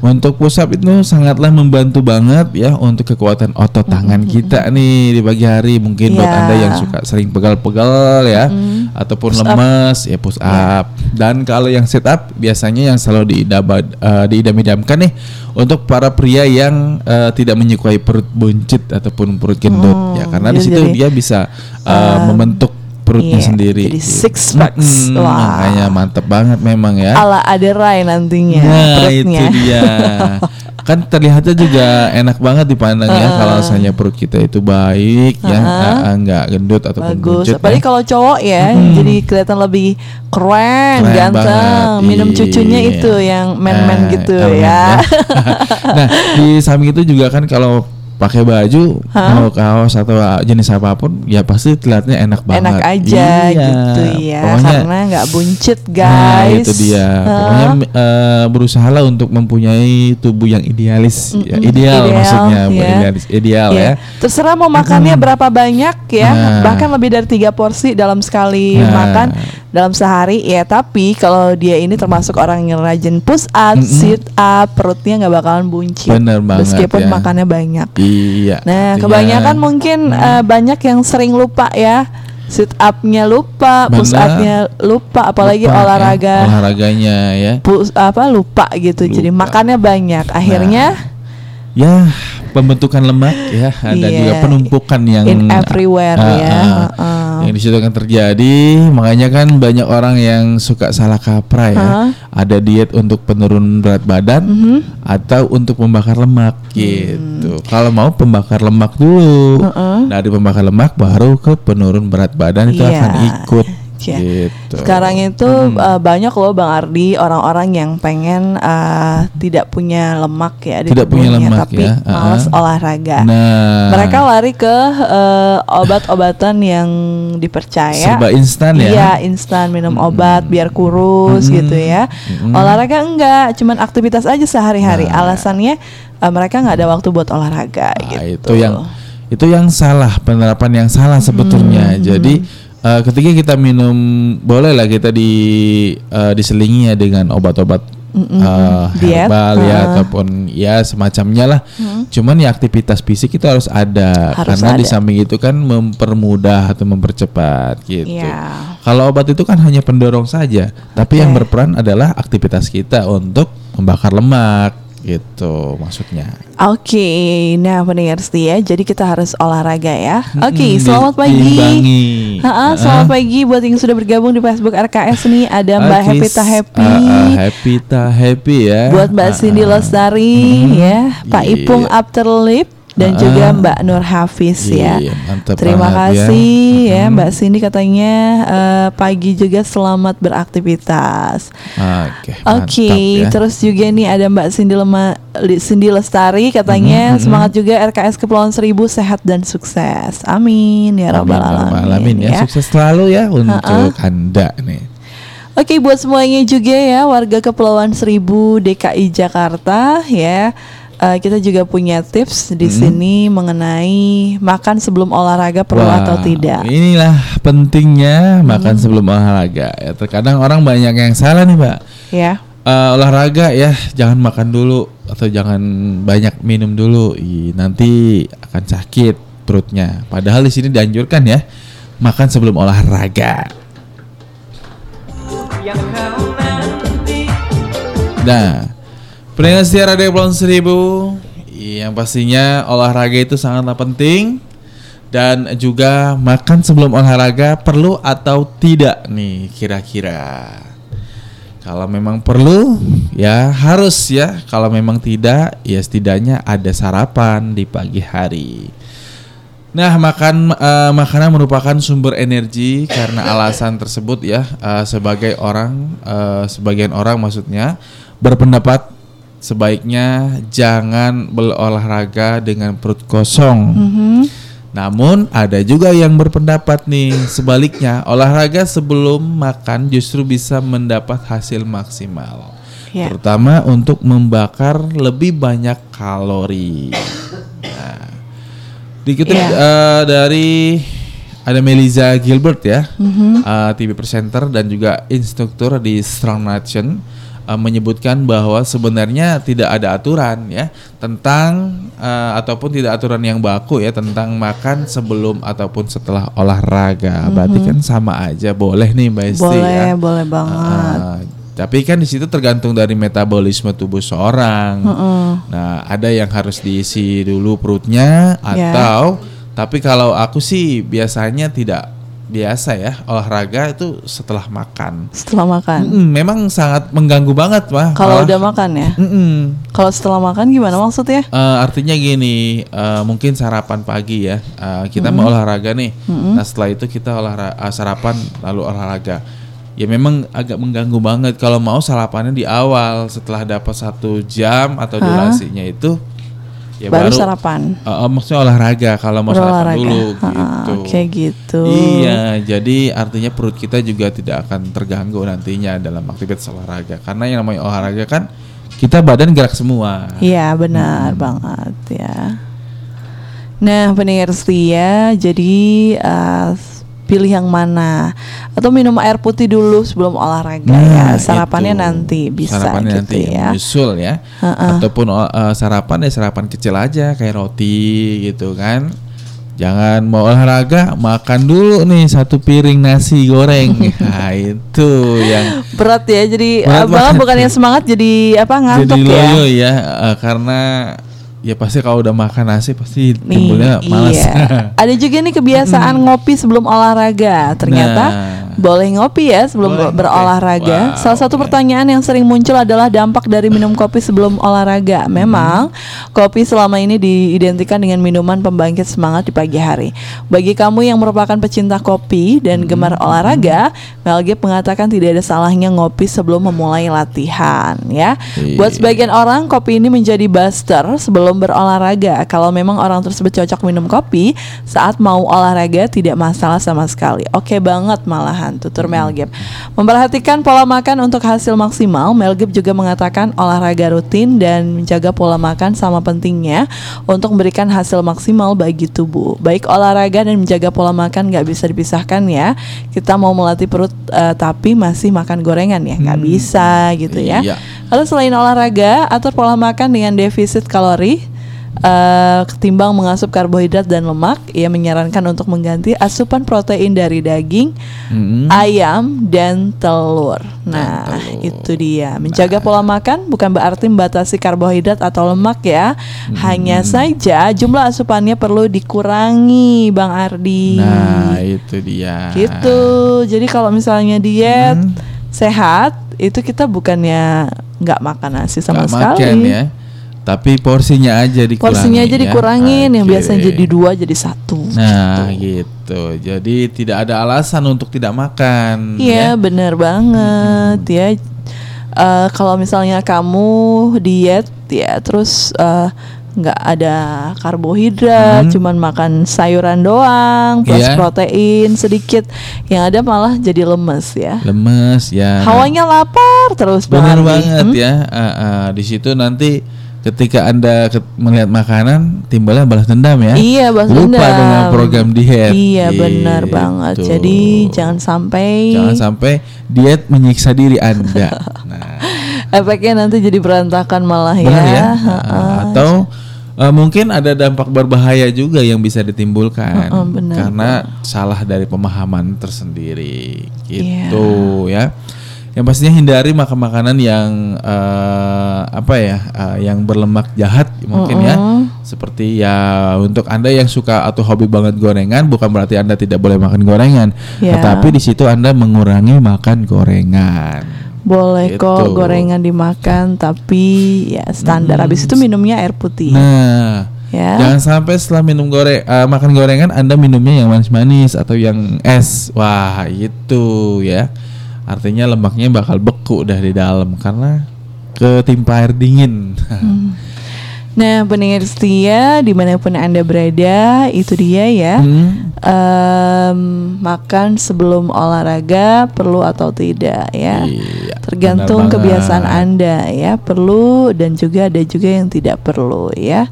Untuk push up itu sangatlah membantu banget ya untuk kekuatan otot tangan kita nih di pagi hari. Mungkin buat Iya. Anda yang suka sering pegal-pegal ya ataupun Push up. ya push Iya. up. Dan kalau yang sit up biasanya yang selalu diidam- eh, diidam-idamkan nih untuk para pria yang eh, tidak menyukai perut buncit ataupun perut gendut. Hmm, ya karena di dia situ jadi, dia bisa eh, um, membentuk perutnya iya, sendiri. jadi gitu. six packs. Mm-mm, Wah. Makanya mantep banget memang ya. ala Aderai nantinya Nah perutnya. itu dia Kan terlihatnya juga enak banget dipandang ya Heeh. Kalau misalnya perut kita itu baik ya Heeh. ah, Nggak gendut ataupun Bagus. buncit Apalagi ya. kalau cowok ya, jadi kelihatan lebih keren, Keren ganteng. banget, Minum iya. cucunya itu yang man-man Eh, gitu elemen ya. nah di samping itu juga kan kalau pakai baju Hah? mau kaos atau jenis apa pun ya pasti terlihatnya enak banget Enak aja Iya, gitu ya, pokoknya karena nggak buncit Nah, guys. itu dia. Hah? Pokoknya eh, berusaha lah untuk mempunyai tubuh yang idealis, ya, Mm-mm, ideal, ideal, maksudnya, bukan ya. idealis, ideal Iya. ya. Terserah mau makannya berapa banyak ya, Nah. bahkan lebih dari tiga porsi dalam sekali Nah. makan dalam sehari ya. Tapi kalau dia ini termasuk orang yang rajin push up, Mm-mm. sit up, perutnya nggak bakalan buncit. Bener banget Meskipun ya. makannya banyak. Iya. Nah, artinya- kebanyakan mungkin eh, banyak yang sering lupa ya. Sit up-nya lupa, push Benar. up-nya lupa, apalagi Lupa, ya, olahraga olahraganya ya. push apa lupa gitu. Jadi Lupa. makannya banyak. Akhirnya Ya, pembentukan lemak ya dan Iya. juga penumpukan yang in everywhere Ah, ya. ah. Heeh. yang di situ akan terjadi. Makanya kan banyak orang yang suka salah kaprah ya. Hah? Ada diet untuk penurun berat badan Mhm. atau untuk membakar lemak gitu. Kalau mau pembakar lemak dulu. Heeh. Dari pembakar lemak baru ke penurun berat badan itu Iya. akan ikut Iya. gitu. Sekarang itu uh, banyak loh Bang Ardi orang-orang yang pengen uh, tidak punya lemak ya di Tidak punya tubuhnya, lemak tapi ya, malas uh-uh. olahraga. Nah, Mereka lari ke uh, obat-obatan yang dipercaya. serba instan ya. Iya, instan minum obat biar kurus Mm-mm. gitu ya. Mm-mm. Olahraga enggak, cuman aktivitas aja sehari-hari. Nah. Alasannya uh, mereka nggak ada waktu buat olahraga Nah, gitu. itu yang itu yang salah penerapan yang salah sebetulnya. Hmm, Jadi eh, ketika kita minum boleh lah kita di eh, diselingi ya dengan obat-obat Mm-mm, eh, diet, herbal ya uh. ataupun ya semacamnya lah. Cuman ya aktivitas fisik itu harus ada Harus karena di samping itu kan mempermudah atau mempercepat gitu. Iya. Kalau obat itu kan hanya pendorong saja, tapi yang berperan adalah aktivitas kita untuk membakar lemak gitu maksudnya. Oke, nah pendengar setia, jadi kita harus olahraga ya. Oke, Mm-mm, selamat pagi. diimbangi. Ha-ha, selamat pagi buat yang sudah bergabung di Facebook RKS nih. Ada Mbak Oke, Happy Ta Happy. ah, ah, happy ta happy ya. Buat Mbak Ah, Cindy ah. Lestari ya, Pak Iya. Ipung Afterlip dan Ah, juga. Mbak Nur Hafiz ya. Iya, mantap Terima banget ya. kasih ya, Mm-mm. Mbak Cindy katanya eh, pagi juga selamat beraktivitas. Oke. Oke, mantap ya. terus juga nih ada Mbak Cindy Lema, Cindy Lestari katanya Mhm, mhm. semangat juga RKS Kepulauan Seribu sehat dan sukses. Amin ya rabbal ya alamin. alamin ya. ya. Sukses selalu ya untuk Ha-ah. Anda nih. Oke buat semuanya juga ya warga Kepulauan Seribu DKI Jakarta ya. Eh, kita juga punya tips di sini mengenai makan sebelum olahraga perlu Wah, atau tidak. Inilah pentingnya makan sebelum olahraga. Ya, terkadang orang banyak yang salah nih, Mbak. Ya. Eh, olahraga ya, jangan makan dulu atau jangan banyak minum dulu. Ih, nanti akan sakit perutnya. Padahal di sini dianjurkan ya makan sebelum olahraga. yang kau nanti Nah, pendengar setia Radio Kepulauan Seribu yang pastinya olahraga itu sangatlah penting dan juga makan sebelum olahraga perlu atau tidak nih kira-kira. Kalau memang perlu ya harus ya. Kalau memang tidak ya setidaknya ada sarapan di pagi hari. Nah, makan eh, makanan merupakan sumber energi karena alasan tersebut ya eh, sebagai orang eh, sebagian orang maksudnya berpendapat sebaiknya jangan berolahraga dengan perut kosong. Namun ada juga yang berpendapat nih sebaliknya olahraga sebelum makan justru bisa mendapat hasil maksimal. Ya. Terutama untuk membakar lebih banyak kalori. Nah, dikutip Iya. eh, dari ada Melisa Gilbert ya, eh, TV presenter dan juga instruktur di Strong Nation eh, menyebutkan bahwa sebenarnya tidak ada aturan ya tentang eh, ataupun tidak aturan yang baku ya tentang makan sebelum ataupun setelah olahraga. Berarti kan sama aja boleh nih Mbak Esti Boleh, ya. boleh banget. Ah, tapi kan di situ tergantung dari metabolisme tubuh seorang. Nah, ada yang harus diisi dulu perutnya Ya. atau tapi kalau aku sih biasanya tidak biasa ya olahraga itu setelah makan. Setelah makan. Mm, memang sangat mengganggu banget, mah. Kalau udah makan ya. Mm-mm. Kalau setelah makan gimana maksudnya? Eh, artinya gini, eh, mungkin sarapan pagi ya. Eh, kita mau olahraga nih. Nah setelah itu kita olahraga sarapan lalu olahraga. Ya memang agak mengganggu banget kalau mau sarapannya di awal setelah dapat satu jam atau durasinya itu. Ya baru, sarapan. Eh, eh, maksudnya olahraga kalau mau sarapan Berolahraga. dulu Ha-ha, gitu. Oke gitu. Iya, jadi artinya perut kita juga tidak akan terganggu nantinya dalam aktivitas olahraga. Karena yang namanya olahraga kan kita badan gerak semua. Iya benar banget ya. Nah pendengar setia, jadi eh, pilih yang mana? Atau minum air putih dulu sebelum olahraga ya. Nah, Sarapannya itu. nanti bisa Sarapannya gitu nanti ya. menyusul ya. Ataupun uh, sarapan ya sarapan kecil aja kayak roti gitu kan. Jangan mau olahraga makan dulu nih satu piring nasi goreng. nah, itu yang Berat ya, jadi Berat abang banget. bukannya semangat jadi apa ngantuk jadi ya? ya uh, karena ya pasti kalau udah makan nasi pasti timbulnya malas. iya. Ada juga nih kebiasaan ngopi sebelum olahraga. Ternyata Nah. Boleh ngopi ya sebelum Boleh berolahraga. Wow, Salah satu pertanyaan yang sering muncul adalah dampak dari minum kopi sebelum olahraga. Memang kopi selama ini diidentikan dengan minuman pembangkit semangat di pagi hari. Bagi kamu yang merupakan pecinta kopi dan gemar olahraga, Mel Gibson mengatakan tidak ada salahnya ngopi sebelum memulai latihan ya. Iya. Buat sebagian orang kopi ini menjadi buster sebelum berolahraga. Kalau memang orang tersebut cocok minum kopi saat mau olahraga tidak masalah sama sekali. Oke banget malahan tutur Mel Gibson. Memperhatikan pola makan untuk hasil maksimal, Mel Gibson juga mengatakan olahraga rutin dan menjaga pola makan sama pentingnya untuk memberikan hasil maksimal bagi tubuh. Baik olahraga dan menjaga pola makan nggak bisa dipisahkan ya. Kita mau melatih perut eh, tapi masih makan gorengan ya nggak bisa gitu ya. Iya. Lalu selain olahraga, atur pola makan dengan defisit kalori. Eh, ketimbang mengasup karbohidrat dan lemak, ia menyarankan untuk mengganti asupan protein dari daging, Mm-mm. ayam, dan telur. Nah, telur. itu dia. Menjaga pola makan bukan berarti membatasi karbohidrat atau lemak ya. Hanya saja jumlah asupannya perlu dikurangi, Bang Ardi. Nah, itu dia. Gitu. Jadi kalau misalnya diet Hmm. sehat, itu kita bukannya nggak makan nasi sama Nggak sekali. makan ya. Tapi porsinya aja dikurangin. Porsinya aja ya. dikurangin, yang Oke. biasanya jadi dua jadi satu. Nah, gitu. Jadi tidak ada alasan untuk tidak makan. Iya ya. bener banget ya. Eh, kalau misalnya kamu diet ya terus eh, nggak ada karbohidrat, cuman makan sayuran doang, plus Hmm. Iya. protein sedikit, yang ada malah jadi lemes ya. lemes ya. Hawanya lapar terus Benar banget Hmm? ya. Ah, ah, di situ nanti ketika anda ke- melihat makanan timbulnya balas dendam ya. Iya, balas Lupa dendam. dengan program diet. Iya, benar Gitu. banget. Jadi jangan sampai jangan sampai diet menyiksa diri anda. nah, efeknya nanti jadi berantakan malah benar ya. ya. Ah. Atau eh, mungkin ada dampak berbahaya juga yang bisa ditimbulkan Heeh, benar. karena salah dari pemahaman tersendiri Iya. gitu ya. Yang pastinya hindari makan makanan yang eh, apa ya, eh, yang berlemak jahat mungkin ya. Seperti ya untuk anda yang suka atau hobi banget gorengan, bukan berarti anda tidak boleh makan gorengan, Ya. tetapi di situ anda mengurangi makan gorengan. Boleh kok Gitu. gorengan dimakan tapi ya standar. Habis itu minumnya air putih. Nah, ya. jangan sampai setelah minum goreng, eh, makan gorengan anda minumnya yang manis-manis atau yang es. Wah, itu ya. Artinya lemaknya bakal beku dah di dalam karena ketimpa air dingin. Nah, pendengar setia di mana pun anda berada, itu dia ya. Hmm. Em, makan sebelum olahraga perlu atau tidak ya. Iya, Tergantung kebiasaan anda ya. Perlu dan juga ada juga yang tidak perlu ya.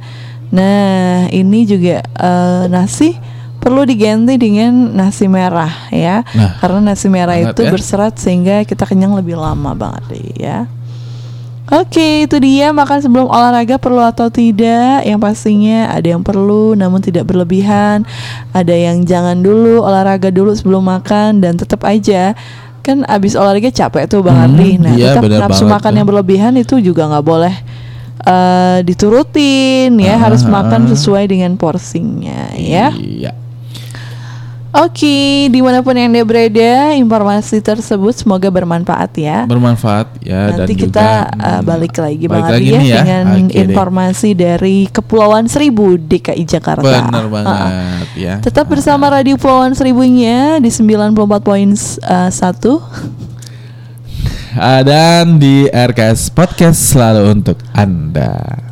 Nah, ini juga eh, nasi perlu diganti dengan nasi merah ya. Nah, Karena nasi merah banget itu ya. berserat sehingga kita kenyang lebih lama banget deh ya. Oke, itu dia makan sebelum olahraga perlu atau tidak. Yang pastinya ada yang perlu namun tidak berlebihan. Ada yang jangan dulu olahraga dulu sebelum makan dan tetap aja kan abis olahraga capek tuh Bang Hmm, Ardi. Nah, iya, tetap nafsu makan tuh. yang berlebihan itu juga nggak boleh eh, diturutin ya, Ah, harus ah, makan ah. sesuai dengan porsinya ya. Iya. Oke, di mana pun yang anda berada, informasi tersebut semoga bermanfaat ya. Bermanfaat ya dan Nanti juga kita uh, hmm, balik lagi Bang balik Ardi lagi ya, ya. dengan deh. informasi dari Kepulauan Seribu DKI Jakarta. Benar banget ya. Tetap bersama Radio Kepulauan Seribunya di 94.1 Ah, dan di RKS Podcast selalu untuk Anda.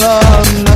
Ramadan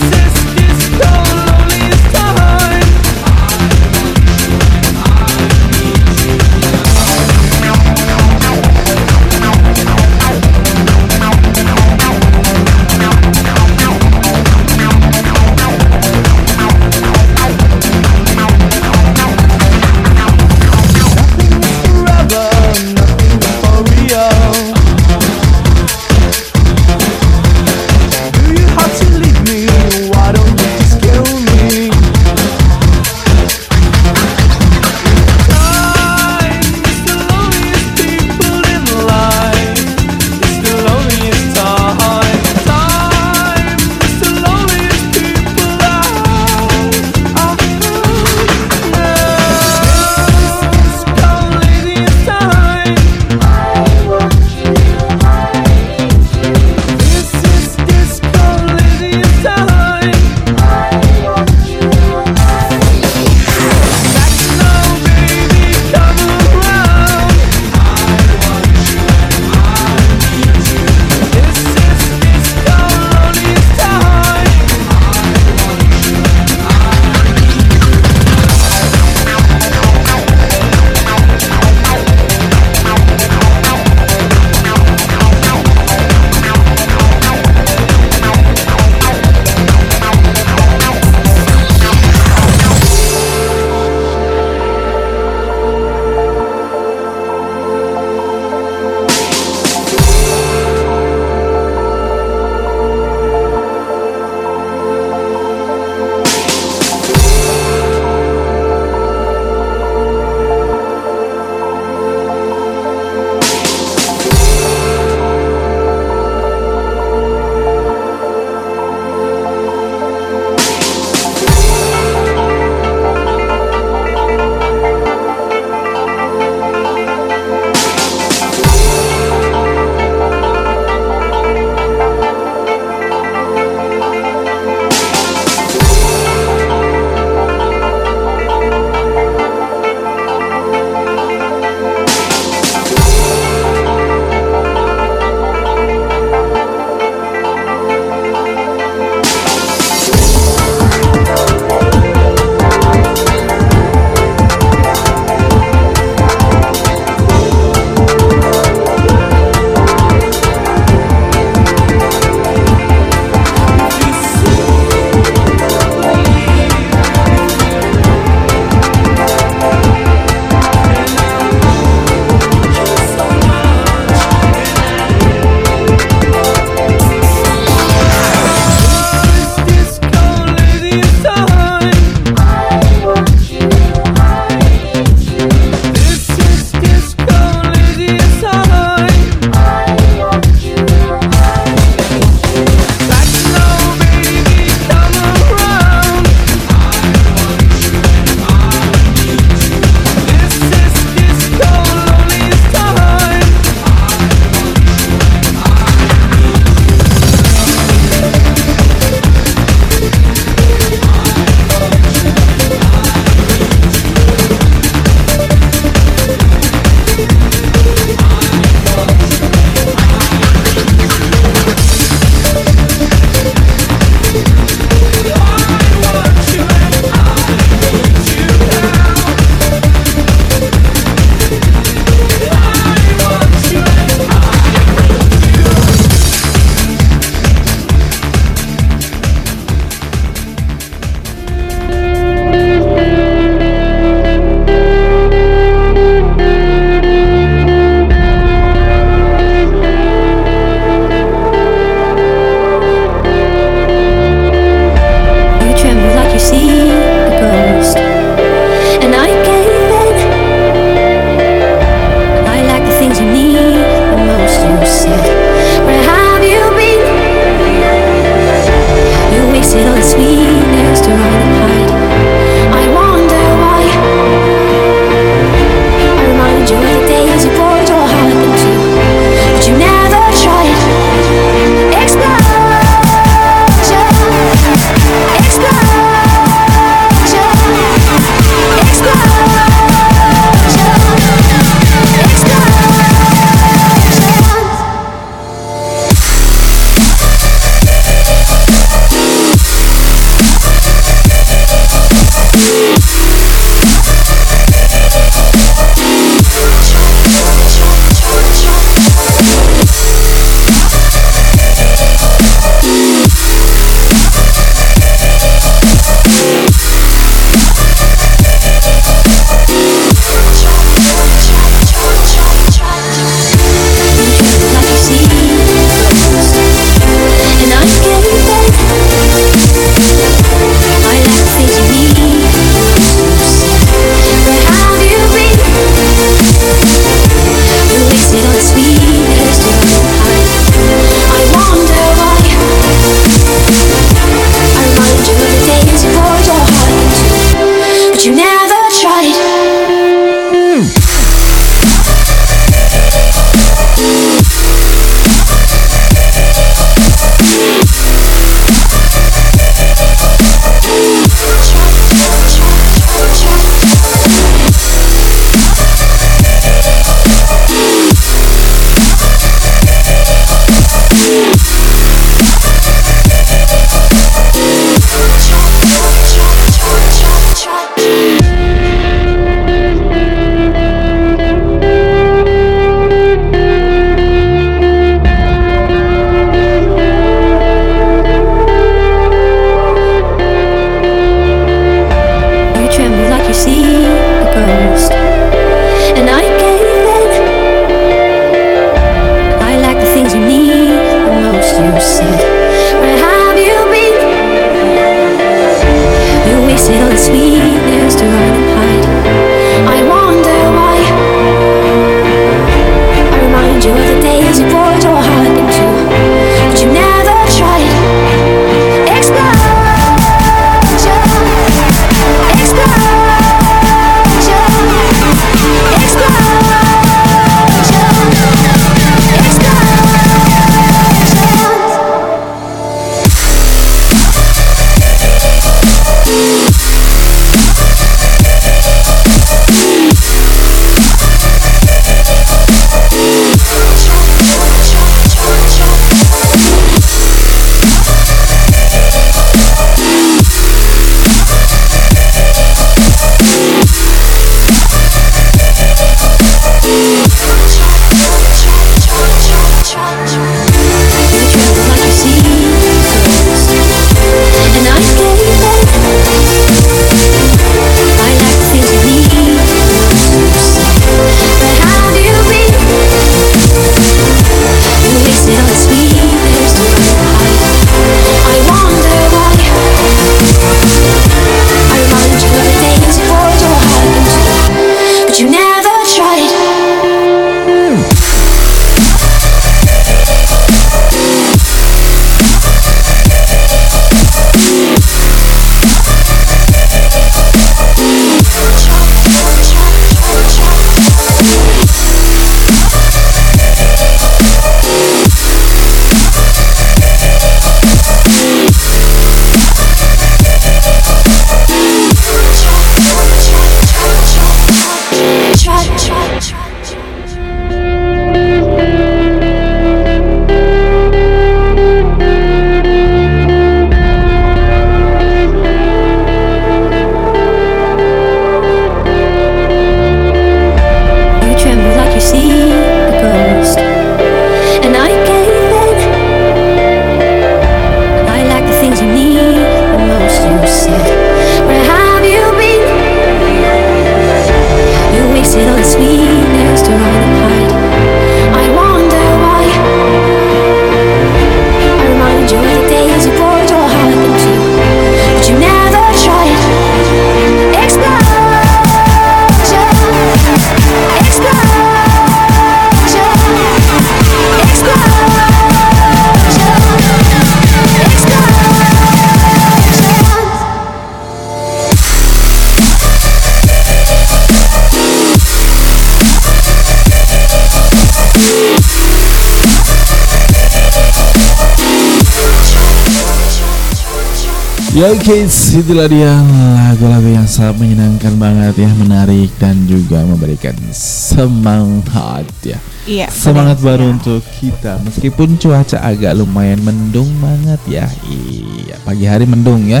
Ya kids, itulah dia lagu-lagu yang sangat menyenangkan banget ya, menarik dan juga memberikan semangat ya. Iya. Semangat baru untuk kita meskipun cuaca agak lumayan mendung banget ya. Iya, pagi hari mendung ya.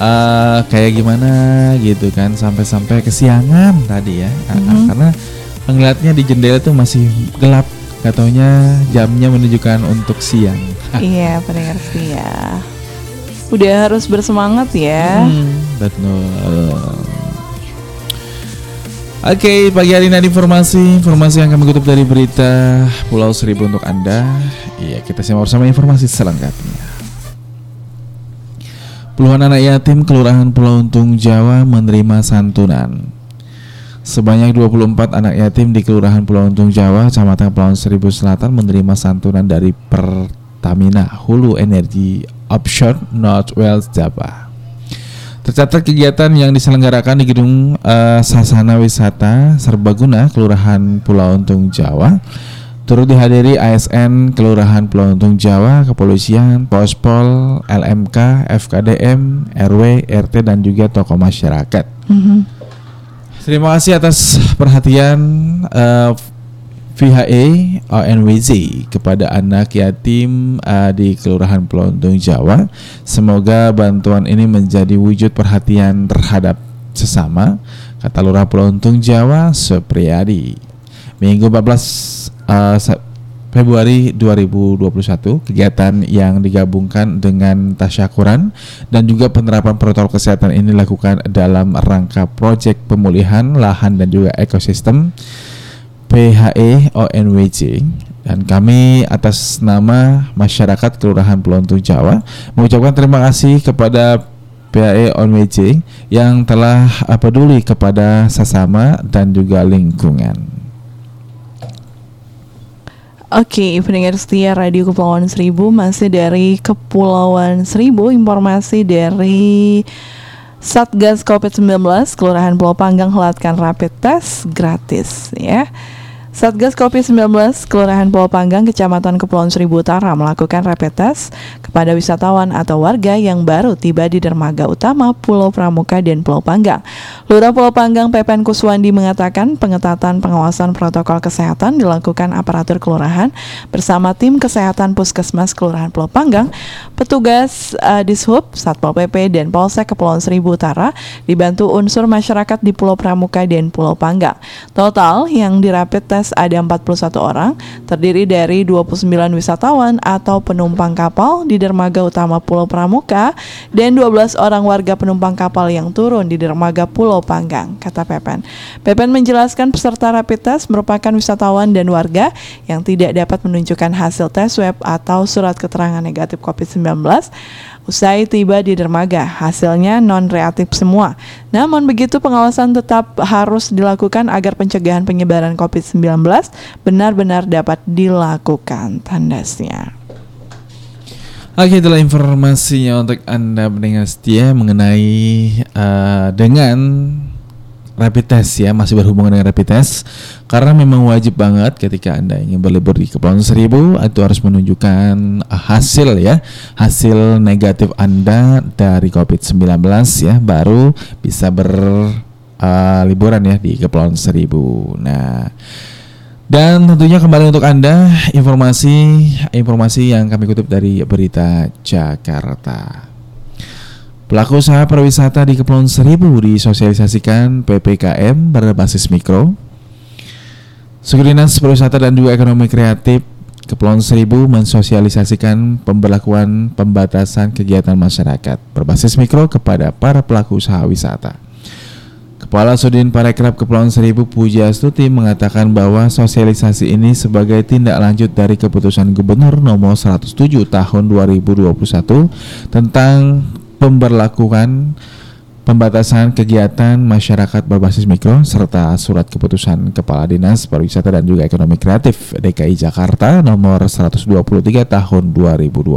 Eh, kayak gimana gitu kan sampai-sampai kesiangan tadi ya. Ah, ah, Karena ngeliatnya di jendela tuh masih gelap. Katanya jamnya menunjukkan untuk siang. Iya, pendengar setia. Udah harus bersemangat ya. Hmm, betul. Oke, pagi hari ini ada informasi, informasi yang kami kutip dari berita Pulau Seribu untuk Anda. Iya, kita simak bersama informasi selengkapnya. Puluhan anak yatim Kelurahan Pulau Untung Jawa menerima santunan. Sebanyak 24 anak yatim di Kelurahan Pulau Untung Jawa, Kecamatan Pulau Seribu Selatan menerima santunan dari Pertamina Hulu Energi Offshore North Wales Java. Tercatat kegiatan yang diselenggarakan di Gedung eh, Sasana Wisata Serbaguna Kelurahan Pulau Untung Jawa turut dihadiri ASN Kelurahan Pulau Untung Jawa, Kepolisian, Pospol, LMK, FKDM, RW, RT dan juga tokoh masyarakat. Terima kasih atas perhatian eh, VHE ONWZ kepada anak yatim eh, di Kelurahan Pelontung Jawa. Semoga bantuan ini menjadi wujud perhatian terhadap sesama, kata Lurah Pelontung Jawa Supriyadi. Minggu 14 eh, Sep- Februari 2021 kegiatan yang digabungkan dengan tasyakuran dan juga penerapan protokol kesehatan ini dilakukan dalam rangka proyek pemulihan lahan dan juga ekosistem PHE ONWJ dan kami atas nama masyarakat Kelurahan Pelontung Jawa mengucapkan terima kasih kepada PHE ONWJ yang telah eh, peduli kepada sesama dan juga lingkungan. Oke, pendengar setia Radio Kepulauan Seribu masih dari Kepulauan Seribu informasi dari Satgas COVID-19 Kelurahan Pulau Panggang helatkan rapid test gratis ya. Satgas COVID-19 Kelurahan Pulau Panggang Kecamatan Kepulauan Seribu Utara melakukan rapid test kepada wisatawan atau warga yang baru tiba di dermaga utama Pulau Pramuka dan Pulau Panggang. Lurah Pulau Panggang Pepen Kuswandi mengatakan pengetatan pengawasan protokol kesehatan dilakukan aparatur kelurahan bersama tim kesehatan Puskesmas Kelurahan Pulau Panggang, petugas uh, Dishub, Satpol PP dan Polsek Kepulauan Seribu Utara dibantu unsur masyarakat di Pulau Pramuka dan Pulau Panggang. Total yang dirapid tes ada 41 orang, terdiri dari 29 wisatawan atau penumpang kapal di dermaga utama Pulau Pramuka dan 12 orang warga penumpang kapal yang turun di dermaga Pulau Panggang, kata Pepen. Pepen menjelaskan peserta rapid test merupakan wisatawan dan warga yang tidak dapat menunjukkan hasil tes swab atau surat keterangan negatif COVID-19 usai tiba di dermaga. Hasilnya non-reaktif semua. Namun begitu pengawasan tetap harus dilakukan agar pencegahan penyebaran COVID-19 benar-benar dapat dilakukan. Tandasnya. Oke, itulah informasinya untuk Anda mendengar setia mengenai eh, dengan rapid test ya, masih berhubungan dengan rapid test karena memang wajib banget ketika Anda ingin berlibur di Kepulauan Seribu itu harus menunjukkan eh, hasil ya, hasil negatif Anda dari COVID-19 ya, baru bisa berliburan ya di Kepulauan Seribu. Nah, dan tentunya kembali untuk Anda informasi informasi yang kami kutip dari berita Jakarta. Pelaku usaha pariwisata di Kepulauan Seribu disosialisasikan PPKM berbasis mikro. Suku Dinas Pariwisata dan juga Ekonomi Kreatif Kepulauan Seribu mensosialisasikan pemberlakuan pembatasan kegiatan masyarakat berbasis mikro kepada para pelaku usaha wisata. Kepala Sudin Parekraf Kepulauan Seribu Puja Stuti mengatakan bahwa sosialisasi ini sebagai tindak lanjut dari keputusan Gubernur nomor 107 tahun 2021 tentang pemberlakuan pembatasan kegiatan masyarakat berbasis mikro serta surat keputusan Kepala Dinas Pariwisata dan juga Ekonomi Kreatif DKI Jakarta nomor 123 tahun 2021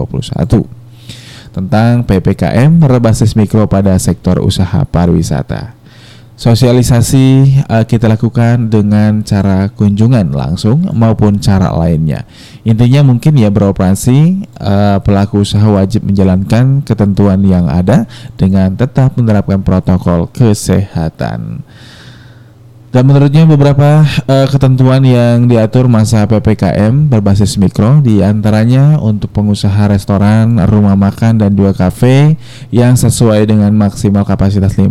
tentang PPKM berbasis mikro pada sektor usaha pariwisata. Sosialisasi uh, kita lakukan dengan cara kunjungan langsung maupun cara lainnya. Intinya mungkin ya beroperasi uh, pelaku usaha wajib menjalankan ketentuan yang ada dengan tetap menerapkan protokol kesehatan. Dan menurutnya beberapa uh, ketentuan yang diatur masa PPKM berbasis mikro di antaranya untuk pengusaha restoran, rumah makan dan juga kafe yang sesuai dengan maksimal kapasitas 50%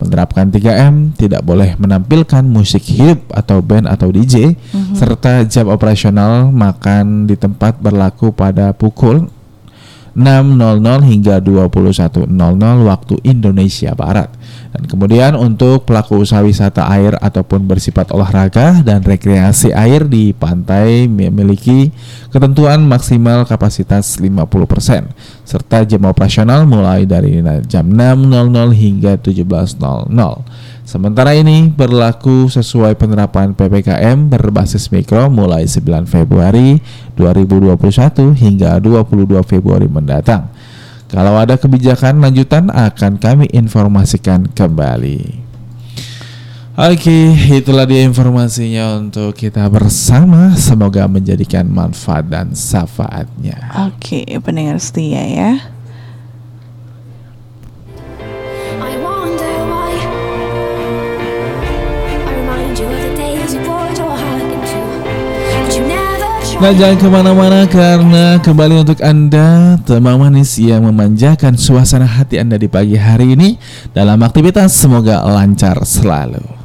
menerapkan 3M, tidak boleh menampilkan musik hidup atau band atau DJ serta jam operasional makan di tempat berlaku pada pukul 6.00 hingga 21.00 waktu Indonesia Barat. Dan kemudian untuk pelaku usaha wisata air ataupun bersifat olahraga dan rekreasi air di pantai memiliki ketentuan maksimal kapasitas 50% serta jam operasional mulai dari jam 6.00 hingga 17.00. Sementara ini berlaku sesuai penerapan PPKM berbasis mikro mulai 9 Februari 2021 hingga 22 Februari mendatang. Kalau ada kebijakan lanjutan akan kami informasikan kembali. Oke, itulah dia informasinya untuk kita bersama. Semoga menjadikan manfaat dan syafaatnya. Oke, pendengar setia ya. Nah jangan ke mana-mana karena kembali untuk Anda teman manis yang memanjakan suasana hati Anda di pagi hari ini dalam aktivitas semoga lancar selalu.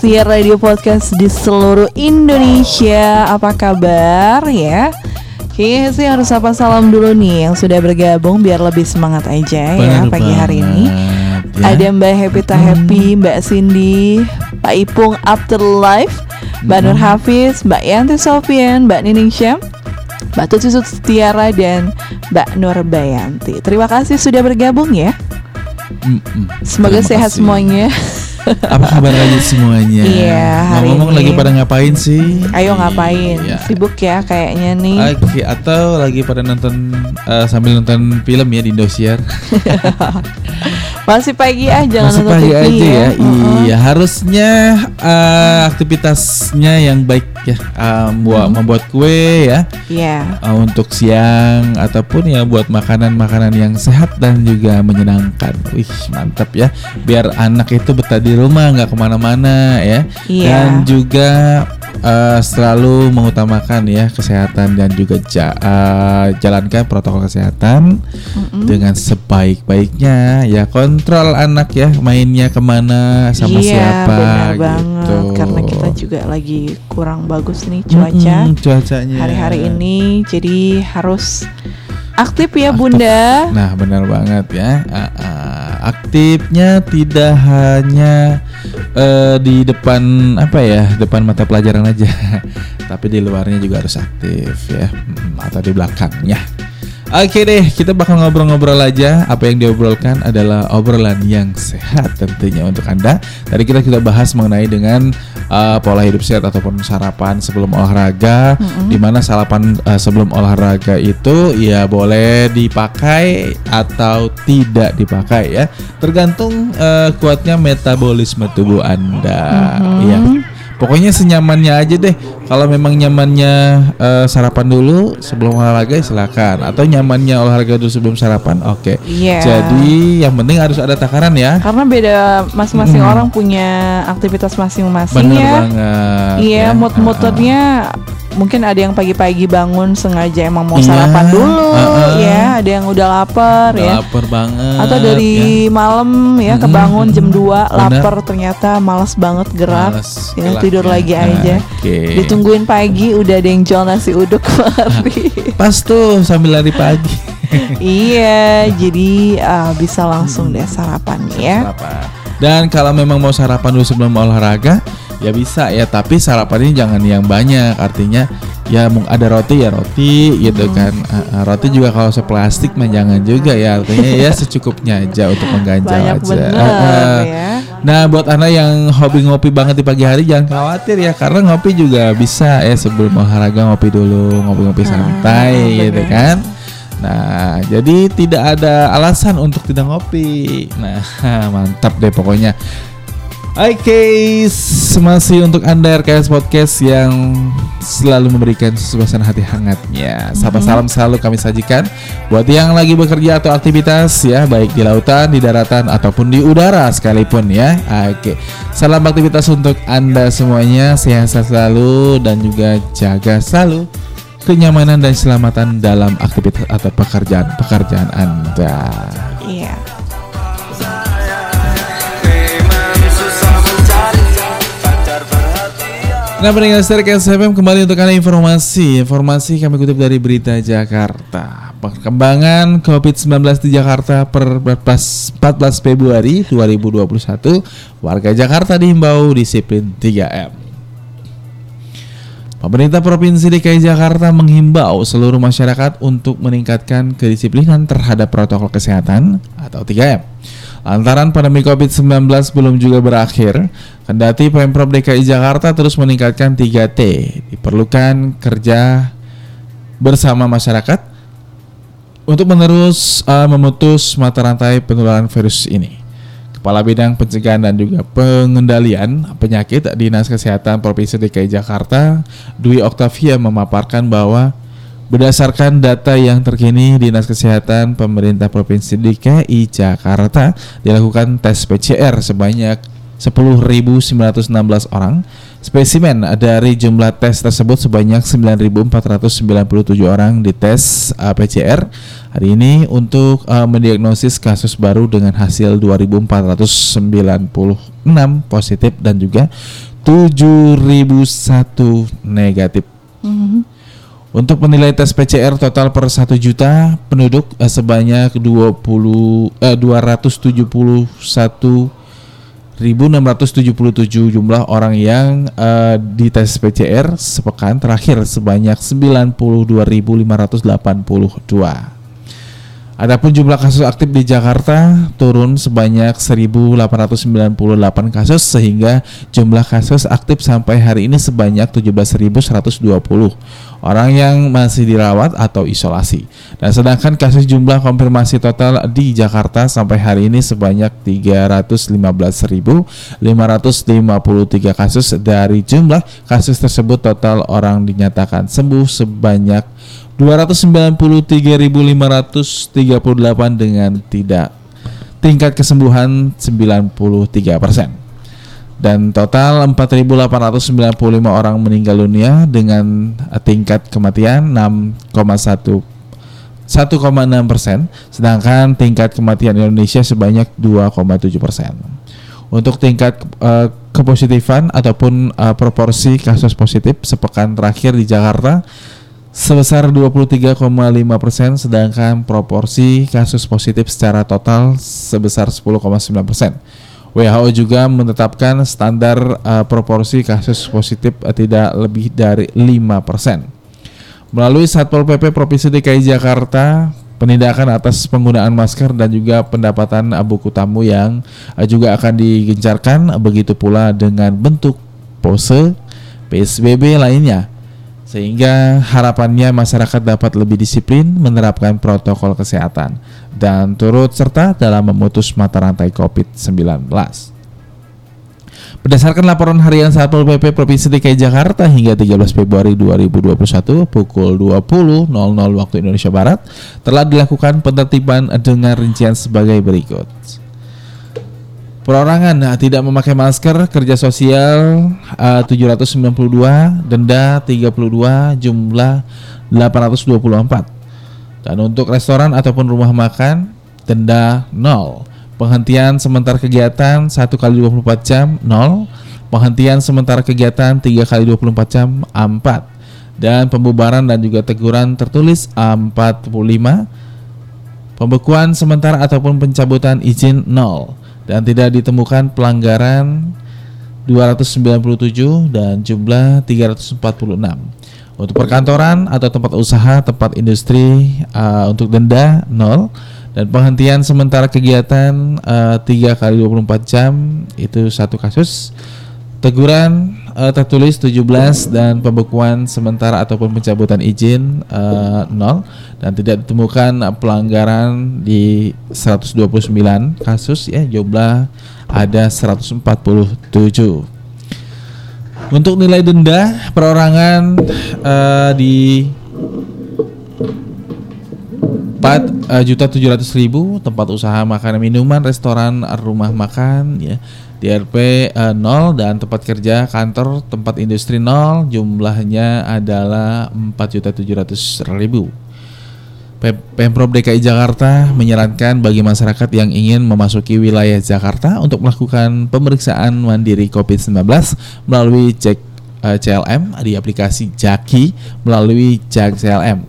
Setia Radio Podcast di seluruh Indonesia Apa kabar ya? Kayaknya sih harus apa salam dulu nih yang sudah bergabung biar lebih semangat aja Bener ya pagi banget. hari ini ya. Ada Mbak Happy Happy, hmm. Mbak Cindy, Pak Ipung Afterlife Mbak. Nur Hafiz, Mbak Yanti Sofian, Mbak Nining Syam Mbak Tutsi Tiara dan Mbak Nur Bayanti Terima kasih sudah bergabung ya Semoga sehat semuanya apa kabar lagi semuanya? Iya, Ngomong-ngomong lagi pada ngapain sih? Ayo ngapain? Iya. Sibuk ya kayaknya nih. Oke, atau lagi pada nonton eh, sambil nonton film ya di Indosiar. Masih pagi ah, jangan Masih pagi TV aja ya. ya. Heeh. Iya, harusnya eh, aktivitasnya yang baik ya. Eh, buat membuat kue ya. Iya. eh, untuk siang ataupun ya buat makanan-makanan yang sehat dan juga menyenangkan. Wih mantap ya. Biar anak itu betah di rumah nggak ke mana-mana ya. Iya. Dan juga eh, selalu mengutamakan ya kesehatan dan juga ja- eh, jalankan protokol kesehatan dengan sebaik-baiknya. Ya kontrol anak ya mainnya ke mana sama iya, siapa benar gitu. banget. Karena kita juga lagi kurang bagus nih cuaca Mm-mm, cuacanya hari-hari ini, jadi harus aktif ya Bunda. Nah, benar banget ya. Ah, ah. aktifnya tidak hanya eh, di depan apa ya, depan mata pelajaran aja, tapi di luarnya juga harus aktif ya, Hmm, atau di belakangnya. Oke deh, kita bakal ngobrol-ngobrol aja. Apa yang diobrolkan adalah obrolan yang sehat tentunya untuk Anda. Tadi kita kita bahas mengenai dengan uh, pola hidup sehat ataupun sarapan sebelum olahraga. Di mana sarapan uh, sebelum olahraga itu ya boleh dipakai atau tidak dipakai ya. Tergantung uh, kuatnya metabolisme tubuh Anda. Ya. Pokoknya senyamannya aja deh. Kalau memang nyamannya eh, sarapan dulu sebelum olahraga silakan. Atau nyamannya olahraga dulu sebelum sarapan, oke. Iya. Jadi yang penting harus ada takaran ya. Karena beda masing-masing orang punya aktivitas masing-masing Bener ya. banget. Iya, ya. mood-moodnya mungkin ada yang pagi-pagi bangun sengaja emang mau Iya, sarapan dulu uh-uh. ya, ada yang udah lapar Udah ya. lapar banget. Atau dari ya. malam ya kebangun jam 2 Bener. lapar ternyata malas banget gerak. Males ya gerak tidur ya. lagi Nah, aja. oke. Ditungguin pagi udah ada yang jual nasi uduk. Pas tuh sambil lari pagi. iya, jadi ah, bisa langsung deh sarapan ya. Sarapan. Dan kalau memang mau sarapan dulu sebelum olahraga, ya bisa ya. Tapi sarapannya jangan yang banyak. Artinya ya mau ada roti ya roti gitu kan. Ah, ah, roti juga kalau seplastik mah jangan juga ya. Artinya ya secukupnya aja untuk mengganjal Banyak aja. bener ah. ya. Nah buat anda yang hobi ngopi banget di pagi hari jangan khawatir ya karena ngopi juga bisa ya sebelum olahraga ngopi dulu ngopi-ngopi santai gitu kan. Nah jadi tidak ada alasan untuk tidak ngopi. Nah mantap deh pokoknya. Oke, masih untuk Anda RKS Podcast yang selalu memberikan suasana hati hangatnya. Salam salam selalu kami sajikan buat yang lagi bekerja atau aktivitas ya, baik di lautan, di daratan ataupun di udara sekalipun ya. Oke. Salam aktivitas untuk Anda semuanya, sehat selalu dan juga jaga selalu kenyamanan dan keselamatan dalam aktivitas atau pekerjaan-pekerjaan Anda. Iya. Nah, pendengar Sterkes FM kembali untuk Anda informasi. Informasi kami kutip dari Berita Jakarta. Perkembangan COVID-19 di Jakarta per 14 14 Februari 2021, warga Jakarta dihimbau disiplin 3M. Pemerintah Provinsi DKI Jakarta menghimbau seluruh masyarakat untuk meningkatkan kedisiplinan terhadap protokol kesehatan atau 3M. Lantaran pandemi COVID-19 belum juga berakhir, kendati Pemprov DKI Jakarta terus meningkatkan 3T, diperlukan kerja bersama masyarakat untuk menerus uh, memutus mata rantai penularan virus ini. Kepala Bidang Pencegahan dan juga Pengendalian Penyakit Dinas Kesehatan Provinsi DKI Jakarta, Dwi Oktavia memaparkan bahwa berdasarkan data yang terkini Dinas Kesehatan Pemerintah Provinsi DKI Jakarta dilakukan tes PCR sebanyak 10.916 orang. Spesimen dari jumlah tes tersebut sebanyak 9.497 orang dites uh, PCR hari ini untuk uh, mendiagnosis kasus baru dengan hasil 2.496 positif dan juga 7.001 negatif. Untuk menilai tes PCR total per 1 juta penduduk eh, sebanyak 20 eh, 271 1677 jumlah orang yang eh, dites PCR sepekan terakhir sebanyak 92.582. Adapun jumlah kasus aktif di Jakarta turun sebanyak 1.898 kasus sehingga jumlah kasus aktif sampai hari ini sebanyak 17.120 orang yang masih dirawat atau isolasi. Dan sedangkan kasus jumlah konfirmasi total di Jakarta sampai hari ini sebanyak 315.553 kasus dari jumlah kasus tersebut total orang dinyatakan sembuh sebanyak 293.538 dengan tidak tingkat kesembuhan 93 persen dan total 4.895 orang meninggal dunia dengan tingkat kematian 6,1 1,6 persen, sedangkan tingkat kematian Indonesia sebanyak 2,7 persen. Untuk tingkat eh, kepositifan ataupun eh, proporsi kasus positif sepekan terakhir di Jakarta sebesar 23,5 persen, sedangkan proporsi kasus positif secara total sebesar 10,9 persen. WHO juga menetapkan standar uh, proporsi kasus positif uh, tidak lebih dari 5 persen. Melalui Satpol PP Provinsi DKI Jakarta, penindakan atas penggunaan masker dan juga pendapatan uh, buku tamu yang juga akan digencarkan, begitu pula dengan bentuk pose PSBB lainnya sehingga harapannya masyarakat dapat lebih disiplin menerapkan protokol kesehatan dan turut serta dalam memutus mata rantai COVID-19. Berdasarkan laporan harian Satpol PP Provinsi DKI Jakarta hingga 13 Februari 2021 pukul 20.00 waktu Indonesia Barat telah dilakukan penertiban dengan rincian sebagai berikut. Perorangan nah, tidak memakai masker, kerja sosial uh, 792, denda 32, jumlah 824. Dan untuk restoran ataupun rumah makan, denda 0. Penghentian sementara kegiatan 1 kali 24 jam 0. Penghentian sementara kegiatan 3 kali 24 jam 4. Dan pembubaran dan juga teguran tertulis 45. Pembekuan sementara ataupun pencabutan izin 0 dan tidak ditemukan pelanggaran 297 dan jumlah 346. Untuk perkantoran atau tempat usaha, tempat industri uh, untuk denda 0 dan penghentian sementara kegiatan uh, 3 kali 24 jam itu satu kasus. Teguran uh, tertulis 17 dan pembekuan sementara ataupun pencabutan izin uh, 0 dan tidak ditemukan pelanggaran di 129 kasus. Ya jumlah ada 147. Untuk nilai denda perorangan uh, di 4 juta 700 ribu tempat usaha makanan minuman restoran rumah makan ya DRP uh, 0 dan tempat kerja kantor tempat industri 0 jumlahnya adalah 4.700.000. Pemprov DKI Jakarta menyarankan bagi masyarakat yang ingin memasuki wilayah Jakarta untuk melakukan pemeriksaan mandiri COVID-19 melalui cek uh, CLM di aplikasi Jaki melalui Jak CLM.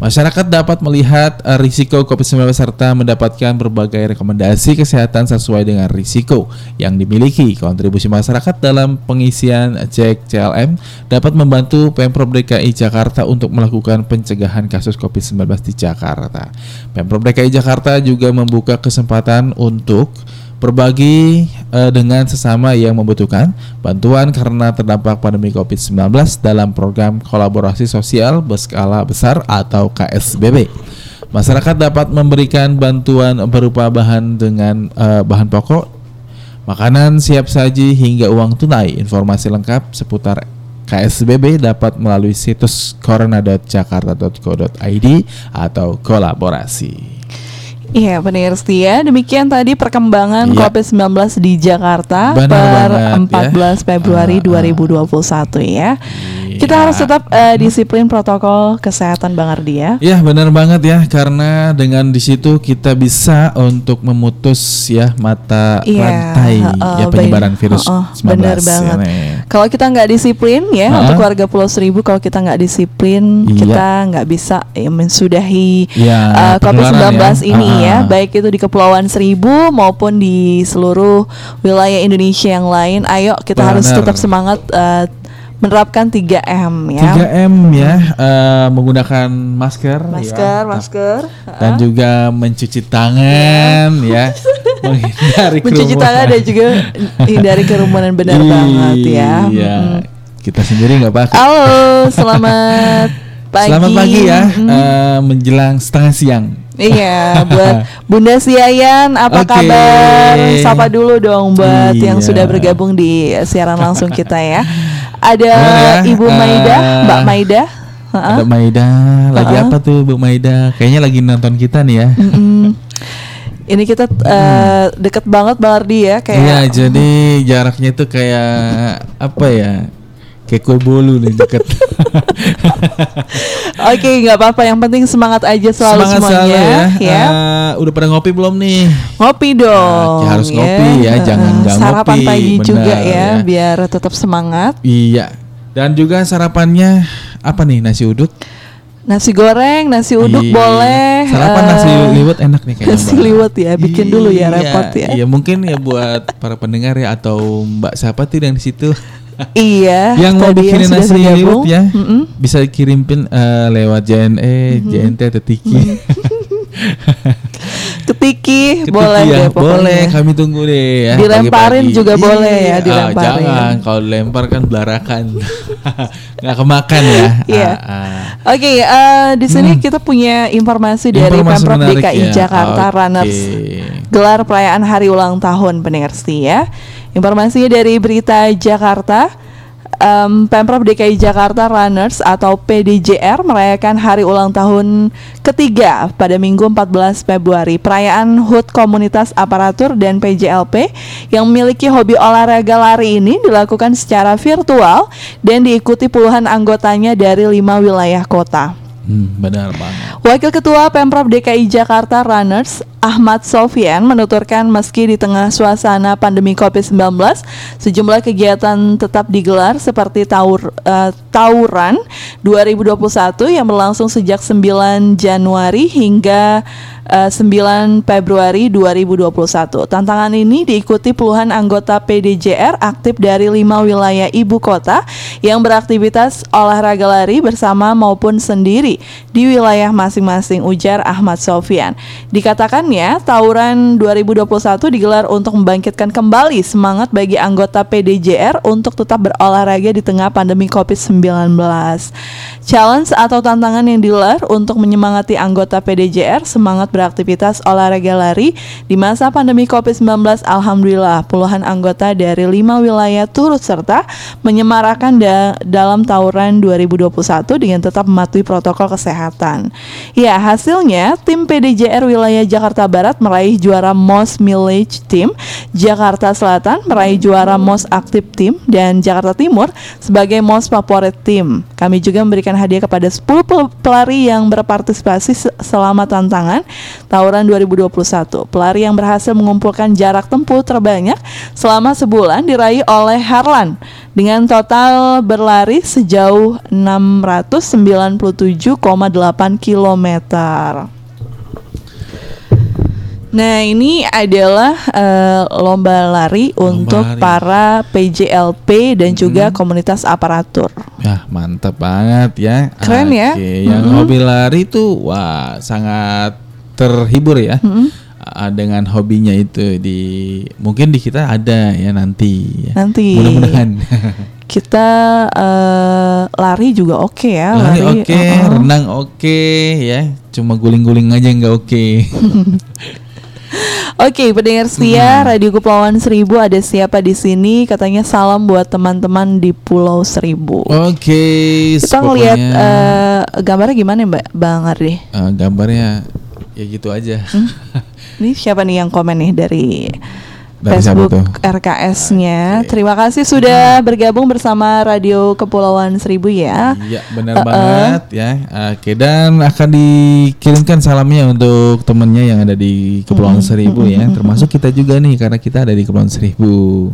Masyarakat dapat melihat uh, risiko COVID-19 serta mendapatkan berbagai rekomendasi kesehatan sesuai dengan risiko yang dimiliki. Kontribusi masyarakat dalam pengisian cek CLM dapat membantu Pemprov DKI Jakarta untuk melakukan pencegahan kasus COVID-19 di Jakarta. Pemprov DKI Jakarta juga membuka kesempatan untuk berbagi uh, dengan sesama yang membutuhkan bantuan karena terdampak pandemi COVID-19 dalam program kolaborasi sosial berskala besar atau KSBB. Masyarakat dapat memberikan bantuan berupa bahan dengan uh, bahan pokok, makanan siap saji hingga uang tunai. Informasi lengkap seputar KSBB dapat melalui situs corona.jakarta.co.id atau kolaborasi. Iya pendengar setia, demikian tadi perkembangan Iya. COVID-19 di Jakarta Benar per banget, 14 ya. Februari Ah, ah. 2021 ya. Kita Ya. harus tetap eh, disiplin protokol kesehatan Bang Ardi ya. Ya benar banget ya karena dengan di situ kita bisa untuk memutus ya mata Iya, rantai heeh, ya penyebaran baik. virus Heeh, 19 benar ya, banget. Nek. Kalau kita nggak disiplin ya Heeh. untuk warga Pulau Seribu, kalau kita nggak disiplin, Iya. kita nggak bisa ya, mensudahi Iya, eh, penularan COVID-19 ya. ini ya, Heeh. baik itu di Kepulauan Seribu maupun di seluruh wilayah Indonesia yang lain. Ayo kita harus Benar. tetap semangat eh, menerapkan 3M ya. 3M ya eh, menggunakan masker Masker, ya. masker. dan juga mencuci tangan ya menghindari Mencuci kerumunan. tangan dan juga hindari kerumunan benar banget ya. Iya. Mm. Kita sendiri nggak pakai. Halo, selamat pagi. Selamat pagi ya, Mm. eh, menjelang setengah siang. Iya, buat Bunda Siayan, apa Oke. kabar? Sapa dulu dong buat yang Iya. sudah bergabung di siaran langsung kita ya. Ada ya? Ibu Maida, Eh, Mbak Maida. Heeh. Ada Maida, lagi Heeh. apa tuh Bu Maida? Kayaknya lagi nonton kita nih ya. Mm-mm. Ini kita eh, deket banget Bang Ardi ya, kayak Iya, jadi jaraknya tuh kayak apa ya? Kayak kue bolu nih deket. Oke, nggak apa-apa. Yang penting semangat aja selalu Semangat semuanya. selalu ya. ya. Eh, udah pada ngopi belum nih? Ngopi dong. ya, harus ngopi ya, jangan nggak Sarapan ngopi, pagi juga benar, ya, ya. biar tetap semangat. Iya. Dan juga sarapannya apa nih? Nasi uduk? Nasi goreng, nasi uduk Iya. boleh. Sarapan eh, nasi liwet enak nih kayaknya. Nasi liwet ya, bikin dulu ya, Iya, repot ya. Iya, mungkin ya buat para pendengar ya atau Mbak siapa tuh yang di situ Iya. yang mau bikinin sudah nasi liwet ya. Mm-mm. Bisa kirimin eh, lewat JNE, JNT atau Tiki. Ketiki, Ketiki boleh ya, deh pokoknya. boleh kami tunggu deh ya. Dilemparin pagi-pagi. juga boleh ya, Iya, dilemparin. jangan kalau dilempar kan belarakan. Nggak kemakan ya. Iya. Ah, ah. Oke, eh, di sini kita punya informasi dari Informasi Pemprov DKI ya. Jakarta Oke. Runners gelar perayaan hari ulang tahun pendengar setia. Informasinya dari berita Jakarta. Em, Pemprov DKI Jakarta Runners atau PDJR merayakan hari ulang tahun ketiga pada Minggu 14 Februari. Perayaan HUT Komunitas Aparatur dan PJLP yang memiliki hobi olahraga lari ini dilakukan secara virtual dan diikuti puluhan anggotanya dari lima wilayah kota. Hmm, benar banget. Wakil Ketua Pemprov DKI Jakarta Runners Ahmad Sofian menuturkan meski di tengah suasana pandemi COVID-19 sejumlah kegiatan tetap digelar seperti taur, eh, tauran 2021 yang berlangsung sejak 9 Januari hingga eh, 9 Februari 2021. Tantangan ini diikuti puluhan anggota PDJR aktif dari lima wilayah ibu kota yang beraktivitas olahraga lari bersama maupun sendiri di wilayah masing-masing ujar Ahmad Sofian. Dikatakannya tawuran 2021 digelar untuk membangkitkan kembali semangat bagi anggota PDJR untuk tetap berolahraga di tengah pandemi COVID-19. Challenge atau tantangan yang digelar untuk menyemangati anggota PDJR semangat beraktivitas olahraga lari di masa pandemi COVID-19. Alhamdulillah, puluhan anggota dari lima wilayah turut serta menyemarakan da- dalam tawuran 2021 dengan tetap mematuhi protokol kesehatan. Ya, hasilnya tim PDJR wilayah Jakarta Barat meraih juara Most Village Team, Jakarta Selatan meraih juara Most Active Team dan Jakarta Timur sebagai Most Favorite Team. Kami juga memberikan hadiah kepada 10 pel- pelari yang berpartisipasi se- selama tantangan tawuran 2021. Pelari yang berhasil mengumpulkan jarak tempuh terbanyak selama sebulan diraih oleh Harlan dengan total berlari sejauh 697,8 km. Nah, ini adalah eh, lomba lari untuk lari. para PJLP dan juga komunitas aparatur. Ya mantap banget ya. Keren ya. Oke, Yang Mm-mm. hobi lari tuh wah sangat terhibur ya. Ah, dengan hobinya itu di mungkin di kita ada ya nanti. ya. Nanti. Mudah-mudahan. Kita eh, lari juga oke ya. lari oke, uh-uh. renang oke ya. Cuma guling-guling aja nggak oke. Oke, pendengar setia Radio Kepulauan Seribu ada siapa di sini? Katanya salam buat teman-teman di Pulau Seribu. Oke, Kita ngelihat eh, gambarnya gimana Mbak Bang Ardi? Eh, gambarnya ya gitu aja. Ini siapa nih yang komen nih dari Dari siapa tuh? Facebook RKS-nya. Terima kasih sudah bergabung bersama Radio Kepulauan Seribu ya. Iya benar Uh-uh. banget ya. Oke dan akan dikirimkan salamnya untuk temennya yang ada di Kepulauan Seribu ya, termasuk kita juga nih karena kita ada di Kepulauan Seribu.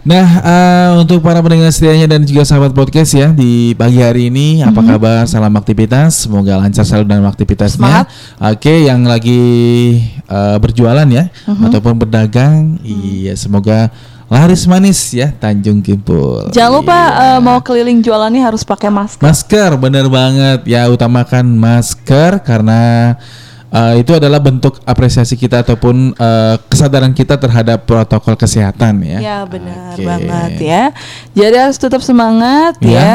Nah eh, untuk para pendengar setianya dan juga sahabat podcast ya di pagi hari ini apa kabar? Salam aktivitas, semoga lancar selalu dalam aktivitasnya. Semangat. Oke yang lagi eh, berjualan ya ataupun berdagang, iya semoga laris manis ya Tanjung Kimpul. Jangan lupa eh, mau keliling jualannya harus pakai masker. Masker bener banget ya utamakan masker karena uh, itu adalah bentuk apresiasi kita ataupun uh, kesadaran kita terhadap protokol kesehatan ya. Ya benar Oke. banget ya. Jadi harus tetap semangat Ya. ya.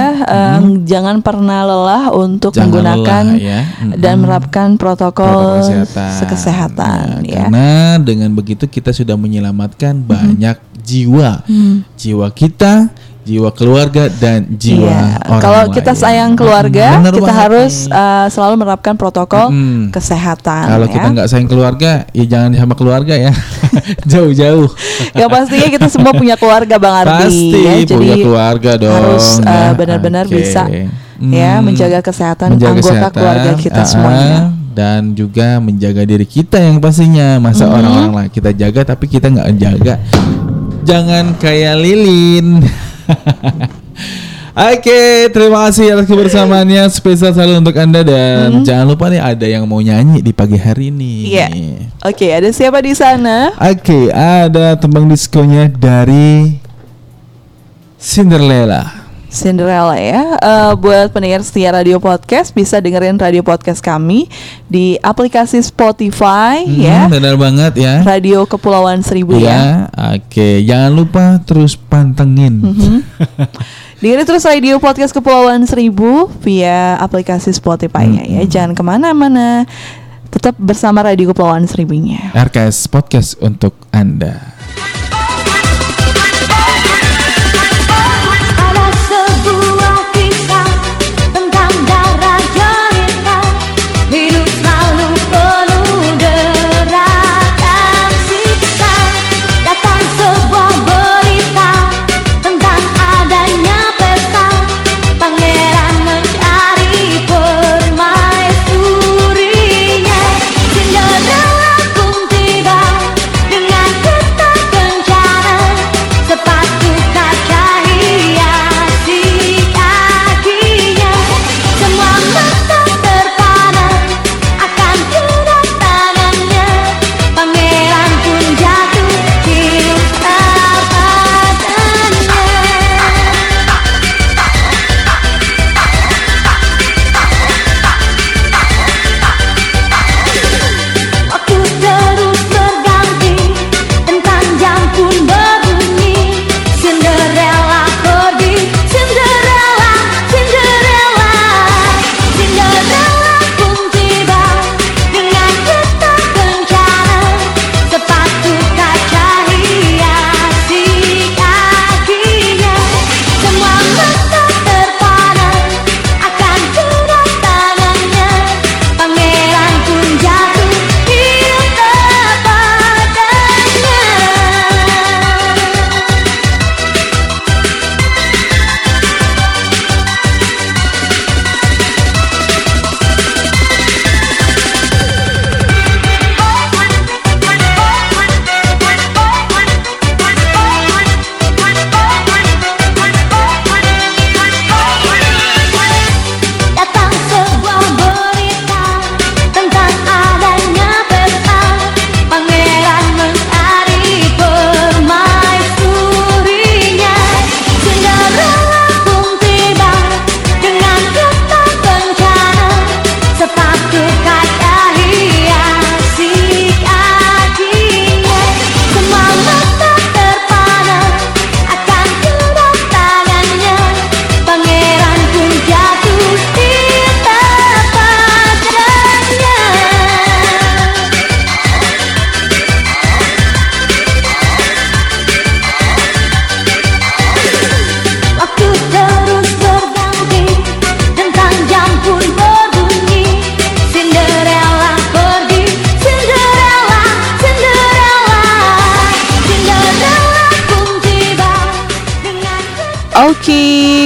Em, Jangan pernah lelah untuk Jangan menggunakan lelah, ya. Mm-mm. dan menerapkan protokol, Protokol kesehatan. kesehatan Ya, ya. Karena dengan begitu kita sudah menyelamatkan banyak jiwa, Hmm. jiwa kita, jiwa keluarga dan jiwa Iya. orang Kalau lain. kita sayang keluarga, Bener kita harus nih. uh, selalu menerapkan protokol Mm-mm. kesehatan. Kalau ya. kita nggak sayang keluarga, ya jangan sama keluarga ya, jauh-jauh. Yang pastinya kita semua punya keluarga Bang Ardi Pasti ya. punya keluarga dong. harus uh, ya. benar-benar Oke. bisa Hmm, ya menjaga kesehatan menjaga anggota kesehatan, keluarga kita ah, semuanya. dan juga menjaga diri kita yang pastinya masa orang-orang lain kita jaga tapi kita nggak jaga jangan kayak lilin Oke, terima kasih atas kebersamaannya spesial selalu untuk anda dan jangan lupa nih ada yang mau nyanyi di pagi hari ini. Iya. Oke, ada siapa di sana? Oke, ada tembang diskonya dari Cinderella. Cinderella ya. Eh, buat pendengar setia radio podcast bisa dengerin radio podcast kami di aplikasi Spotify ya. Hmm, benar banget ya. Radio Kepulauan Seribu ya. Ya, oke. Jangan lupa terus pantengin. Mhm. Dengerin terus radio podcast Kepulauan Seribu via aplikasi Spotify-nya ya. Jangan ke mana-mana. Tetap bersama Radio Kepulauan Seribunya. RKS Podcast untuk Anda.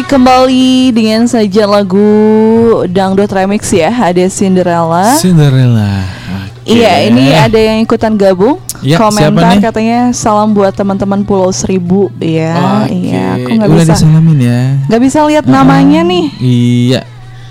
Kembali dengan saja lagu dangdut remix ya, ada Cinderella. Cinderella. Iya, ini ada yang ikutan gabung. Ya, siapa Komentar nih? katanya salam buat teman-teman Pulau Seribu. Iya, Oke. iya. Aku nggak Udah bisa, disalamin ya. nggak bisa lihat namanya nih. Iya.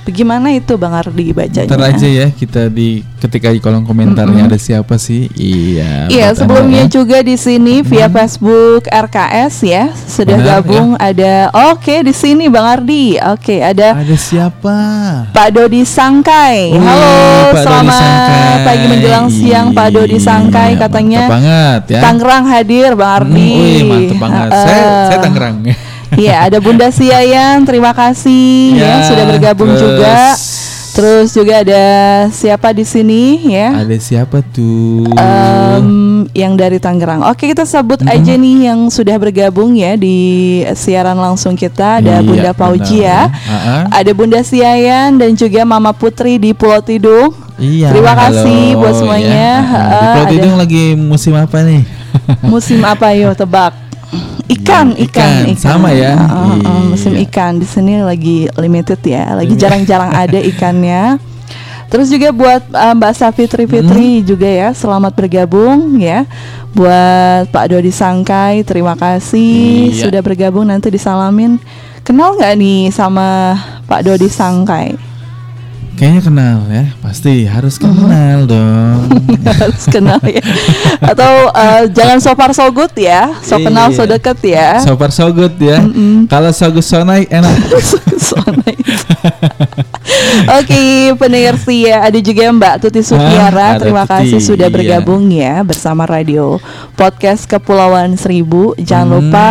Bagaimana itu Bang Ardi bacanya? Ntar aja ya kita di ketika di kolom komentarnya ada siapa sih? Iya. Iya, sebelumnya ya. juga di sini via Facebook RKS ya sudah Benar, gabung ada. Oke di sini Bang Ardi. Oke ada Ada siapa? Pak Dodi Sangkai. Wih, Halo, Pak selamat Sangkai. pagi menjelang siang Pak Dodi Sangkai Iya, katanya. mantap banget ya. Tangerang hadir Bang Hmm, Ardi. wih, mantep banget. Heeh. Saya saya Tangerang. Iya, ada Bunda Siayan, terima kasih ya, Ya, sudah bergabung terus juga. Terus juga ada siapa di sini ya? Ada siapa tuh? Em, yang dari Tangerang. Oke, kita sebut Mm-hmm. aja nih yang sudah bergabung ya di siaran langsung kita. Ada Iya, Bunda Paujia, benar. Ha-ha. ada Bunda Siayan dan juga Mama Putri di Pulau Tidung. Iya. Terima kasih halo, buat semuanya. ya. Ha, Di Pulau ada- Tidung lagi musim apa nih? Musim apa yo tebak? Ikan, Iya, ikan, ikan. Sama ya? Uh, uh, uh, musim Iya. ikan di sini lagi limited ya, lagi Limit. jarang-jarang ada ikannya. Terus juga buat uh, Mbak Safitri Fitri juga ya, selamat bergabung ya. Buat Pak Dodi Sangkai, terima kasih Iya. sudah bergabung. Nanti disalamin. Kenal nggak nih sama Pak Dodi Sangkai? Kayaknya kenal ya, pasti harus kenal dong. Harus kenal ya. Atau uh, jangan so far so good ya, so kenal so Iya. deket ya. So far so good ya. Kalau so good so naik enak. So nice. Oke, pendengar setia ada juga Mbak Tuti Sutiara. Ah, Terima Tuti, kasih sudah iya. bergabung ya bersama radio podcast Kepulauan Seribu. Jangan Hmm. lupa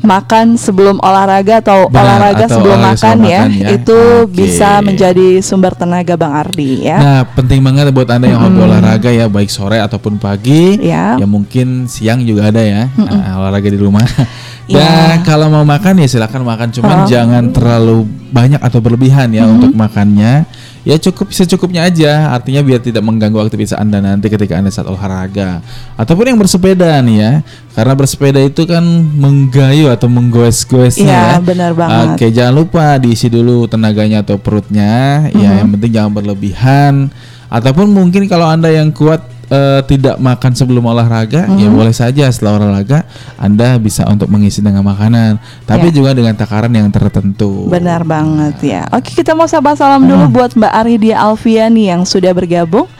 makan sebelum olahraga atau Benar, olahraga atau sebelum olahraga makan sebelum ya. makan ya. Itu Oke. bisa menjadi sumber tenaga Bang Ardi ya. Nah, penting banget buat Anda yang hobi olahraga ya, baik sore ataupun pagi. Ya. Ya mungkin siang juga ada ya, nah, olahraga di rumah. Ya. Dan kalau mau makan ya silakan makan, cuman Oh. jangan terlalu banyak atau berlebihan ya untuk makannya. Ya cukup secukupnya aja, artinya biar tidak mengganggu aktivitas Anda nanti ketika Anda saat olahraga. Ataupun yang bersepeda nih ya. Karena bersepeda itu kan menggayu atau menggoes-goesnya Iya, ya. benar banget. Oke, jangan lupa diisi dulu tenaganya atau perutnya. Ya, yang penting jangan berlebihan. Ataupun mungkin kalau anda yang kuat eh, tidak makan sebelum olahraga, ya boleh saja setelah olahraga anda bisa untuk mengisi dengan makanan. Tapi Ya. juga dengan takaran yang tertentu. Benar banget ya. Oke kita mau sahabat salam dulu buat Mbak Aridia Alfiani yang sudah bergabung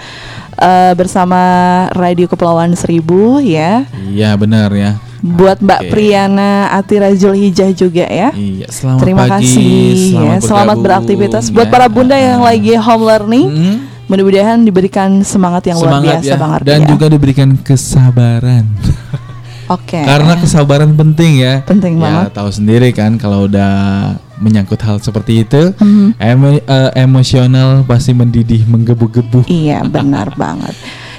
eh, bersama Radio Kepulauan Seribu ya. Iya benar ya. Buat Mbak Oke. Priyana Atira Zulhijjah juga ya. Iya, selamat Terima pagi. kasih ya. Selamat beraktivitas buat ya. para bunda yang lagi home learning. Mm, Mudah-mudahan diberikan semangat yang luar semangat biasa ya. Bang Ardi Dan ya. juga diberikan kesabaran. Oke. Karena kesabaran penting ya. Penting ya, banget. tahu sendiri kan kalau udah menyangkut hal seperti itu, Mhm. emo- eh, emosional pasti mendidih, menggebu-gebu. Iya benar banget.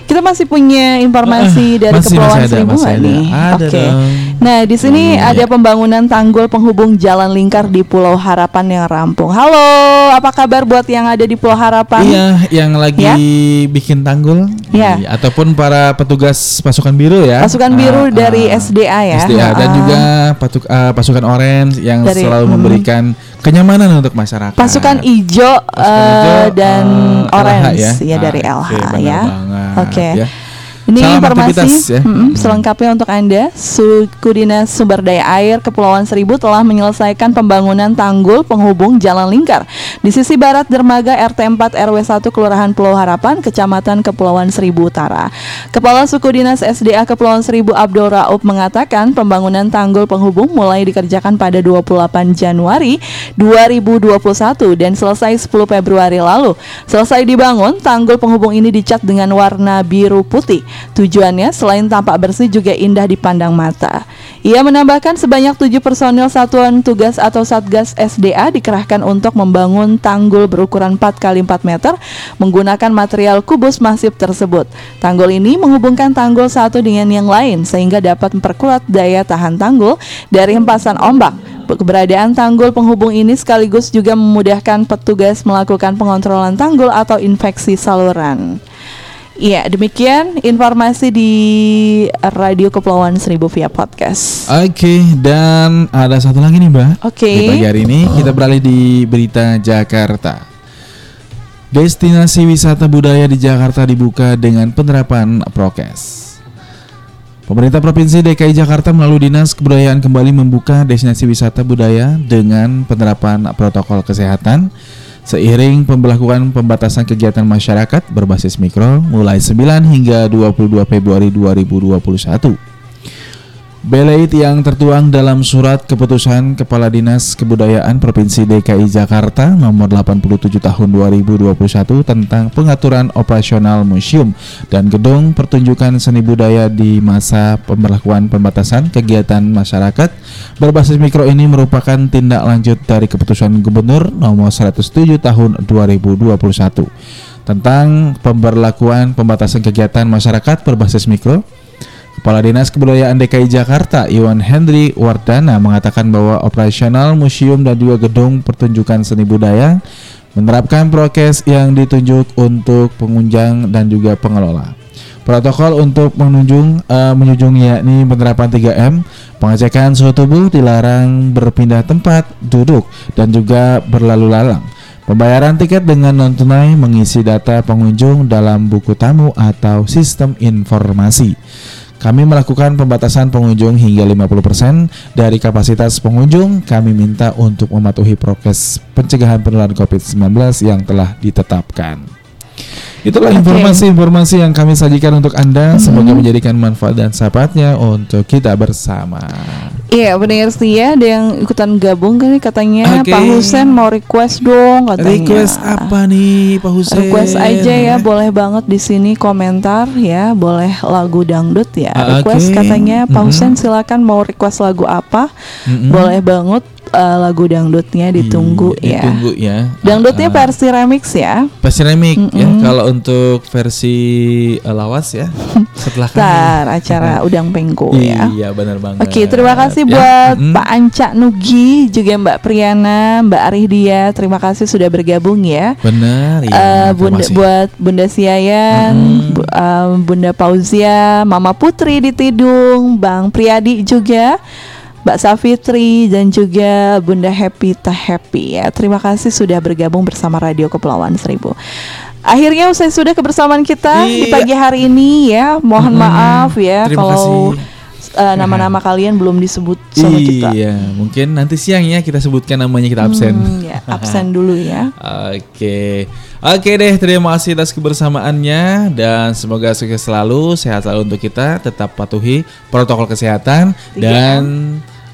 Kita masih punya informasi Ah, dari masih- Kepulauan masih ada, Seribu masih nggak ada. nih? Oke. dong. Nah di sini Iya, ada pembangunan tanggul penghubung Jalan Lingkar di Pulau Harapan yang rampung. Halo, apa kabar buat yang ada di Pulau Harapan? Iya, yang lagi Ya. bikin tanggul, Ya. Iya, ataupun para petugas pasukan biru ya, Pasukan biru Ah, dari ah. SDA ya. SDA dan Ah. juga patuk- ah, pasukan orange yang Dari- selalu mm. memberikan kenyamanan untuk masyarakat. Pasukan hijau Pasukan eh, dan eh, orange LH ya, dari Ah, LH ya. Oke. ya. Ini Salam informasi ya. mm-mm, selengkapnya untuk Anda. Suku Dinas Sumber Daya Air Kepulauan Seribu telah menyelesaikan pembangunan tanggul penghubung Jalan Lingkar di sisi barat dermaga RT 4 RW 1 Kelurahan Pulau Harapan, Kecamatan Kepulauan Seribu Utara. Kepala Suku Dinas SDA Kepulauan Seribu Abdul Raub mengatakan pembangunan tanggul penghubung mulai dikerjakan pada 28 Januari 2021 dan selesai 10 Februari lalu. Selesai dibangun, tanggul penghubung ini dicat dengan warna biru putih. Tujuannya selain tampak bersih juga indah dipandang mata. Ia menambahkan sebanyak tujuh personil satuan tugas atau Satgas SDA dikerahkan untuk membangun tanggul berukuran 4 kali 4 meter menggunakan material kubus masif tersebut. Tanggul ini menghubungkan tanggul satu dengan yang lain sehingga dapat memperkuat daya tahan tanggul dari hempasan ombak. Keberadaan tanggul penghubung ini sekaligus juga memudahkan petugas melakukan pengontrolan tanggul atau infeksi saluran. Iya, demikian informasi di Radio Kepulauan Seribu via podcast. Oke, dan ada satu lagi nih Mbak. Oke. Di pagi hari ini kita beralih di berita Jakarta. Destinasi wisata budaya di Jakarta dibuka dengan penerapan prokes. Pemerintah Provinsi DKI Jakarta melalui Dinas Kebudayaan kembali membuka destinasi wisata budaya dengan penerapan protokol kesehatan seiring pemberlakuan pembatasan kegiatan masyarakat berbasis mikro mulai 9 hingga 22 Februari 2021. Beleit yang tertuang dalam surat keputusan Kepala Dinas Kebudayaan Provinsi DKI Jakarta nomor 87 tahun 2021 tentang pengaturan operasional museum dan gedung pertunjukan seni budaya di masa pemberlakuan pembatasan kegiatan masyarakat. Berbasis mikro ini merupakan tindak lanjut dari keputusan Gubernur nomor 107 tahun 2021 tentang pemberlakuan pembatasan kegiatan masyarakat berbasis mikro Kepala Dinas Kebudayaan DKI Jakarta Iwan Henry Wardana mengatakan bahwa operasional museum dan juga gedung pertunjukan seni budaya menerapkan prokes yang ditunjuk untuk pengunjung dan juga pengelola. Protokol untuk menunjung eh, menunjung yakni penerapan 3M, pengecekan suhu tubuh dilarang berpindah tempat duduk dan juga berlalu lalang. Pembayaran tiket dengan non tunai mengisi data pengunjung dalam buku tamu atau sistem informasi. Kami melakukan pembatasan pengunjung hingga 50% dari kapasitas pengunjung. Kami minta untuk mematuhi prokes pencegahan penularan COVID-19 yang telah ditetapkan. Itulah informasi-informasi yang kami sajikan untuk Anda. Semoga menjadikan manfaat dan sahabatnya untuk kita bersama. Iya, benar sih ya. Ada yang ikutan gabung kan katanya Oke. Pak Husen mau request dong katanya. Request apa nih Pak Husen? Request aja ya, boleh banget di sini komentar ya, boleh lagu dangdut ya. Ah, Request katanya Pak Mhm. Husen silakan mau request lagu apa? Mm-mm. Boleh banget eh, lagu dangdutnya ditunggu Iya, ya. Ditunggu ya. Dangdutnya Ah, versi remix ya. versi remix ya. Mm-mm. Kalau untuk versi eh, lawas ya setelah kami. Ntar acara udang pengko ya. Iya benar banget. Oke, terima kasih Ya, buat mm-mm. Pak Anca Nugi, juga Mbak Priyana, Mbak Arihdia. Terima kasih sudah bergabung ya. Benar. Eh, terima bunda, buat Bunda Siayan, Bu- eh, Bunda Pauzia, Mama Putri di Tidung, Bang Priyadi juga, Mbak Safitri dan juga Bunda Happy Ta Happy ya. Terima kasih sudah bergabung bersama Radio Kepulauan Seribu. Akhirnya usai sudah kebersamaan kita di Iya. pagi hari ini ya. Mohon Mm-mm. maaf ya Terima kalau kasih. eh, nama-nama kalian belum disebut sama kita. Iya, mungkin nanti siang ya kita sebutkan namanya kita absen. Hmm, ya, absen dulu ya. Oke, oke deh. Terima kasih atas kebersamaannya dan semoga sukses selalu, sehat selalu untuk kita. Tetap patuhi protokol kesehatan dan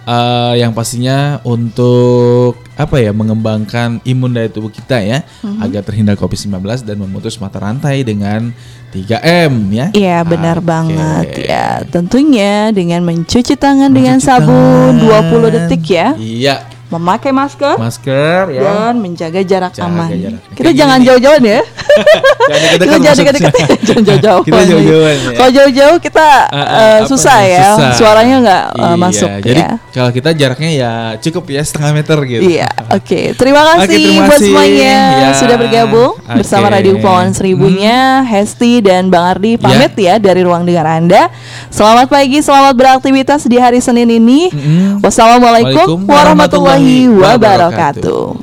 eh, yang pastinya untuk apa ya mengembangkan imun daya tubuh kita ya Mhm. agar terhindar COVID-19 dan memutus mata rantai dengan 3M ya. Iya benar Oke. banget ya. Tentunya dengan mencuci tangan dengan Mencuci sabun tangan. 20 detik ya. Iya, Memakai masker masker ya. dan menjaga jarak Jaga aman. jarak. Kita Kayak jangan jauh-jauh ya. Jangan kita deket-deket jangan jauh-jauh. Kita jauh-jauhan ya. Kalau jauh-jauh kita eh, apa susah ya, Susah. suaranya nggak eh, Iya, masuk Jadi ya. kalau kita jaraknya ya cukup ya setengah meter gitu. Iya, oke. Terima kasih terima buat semuanya Ya. sudah bergabung Oke. bersama Radio Kepulauan Seribunya. Hesti dan Bang Ardi pamit ya. dari ruang dengar Anda. Selamat pagi, selamat beraktivitas di hari Senin ini. Mm-mm. Wassalamualaikum warahmatullahi warahmatullahi wabarakatuh.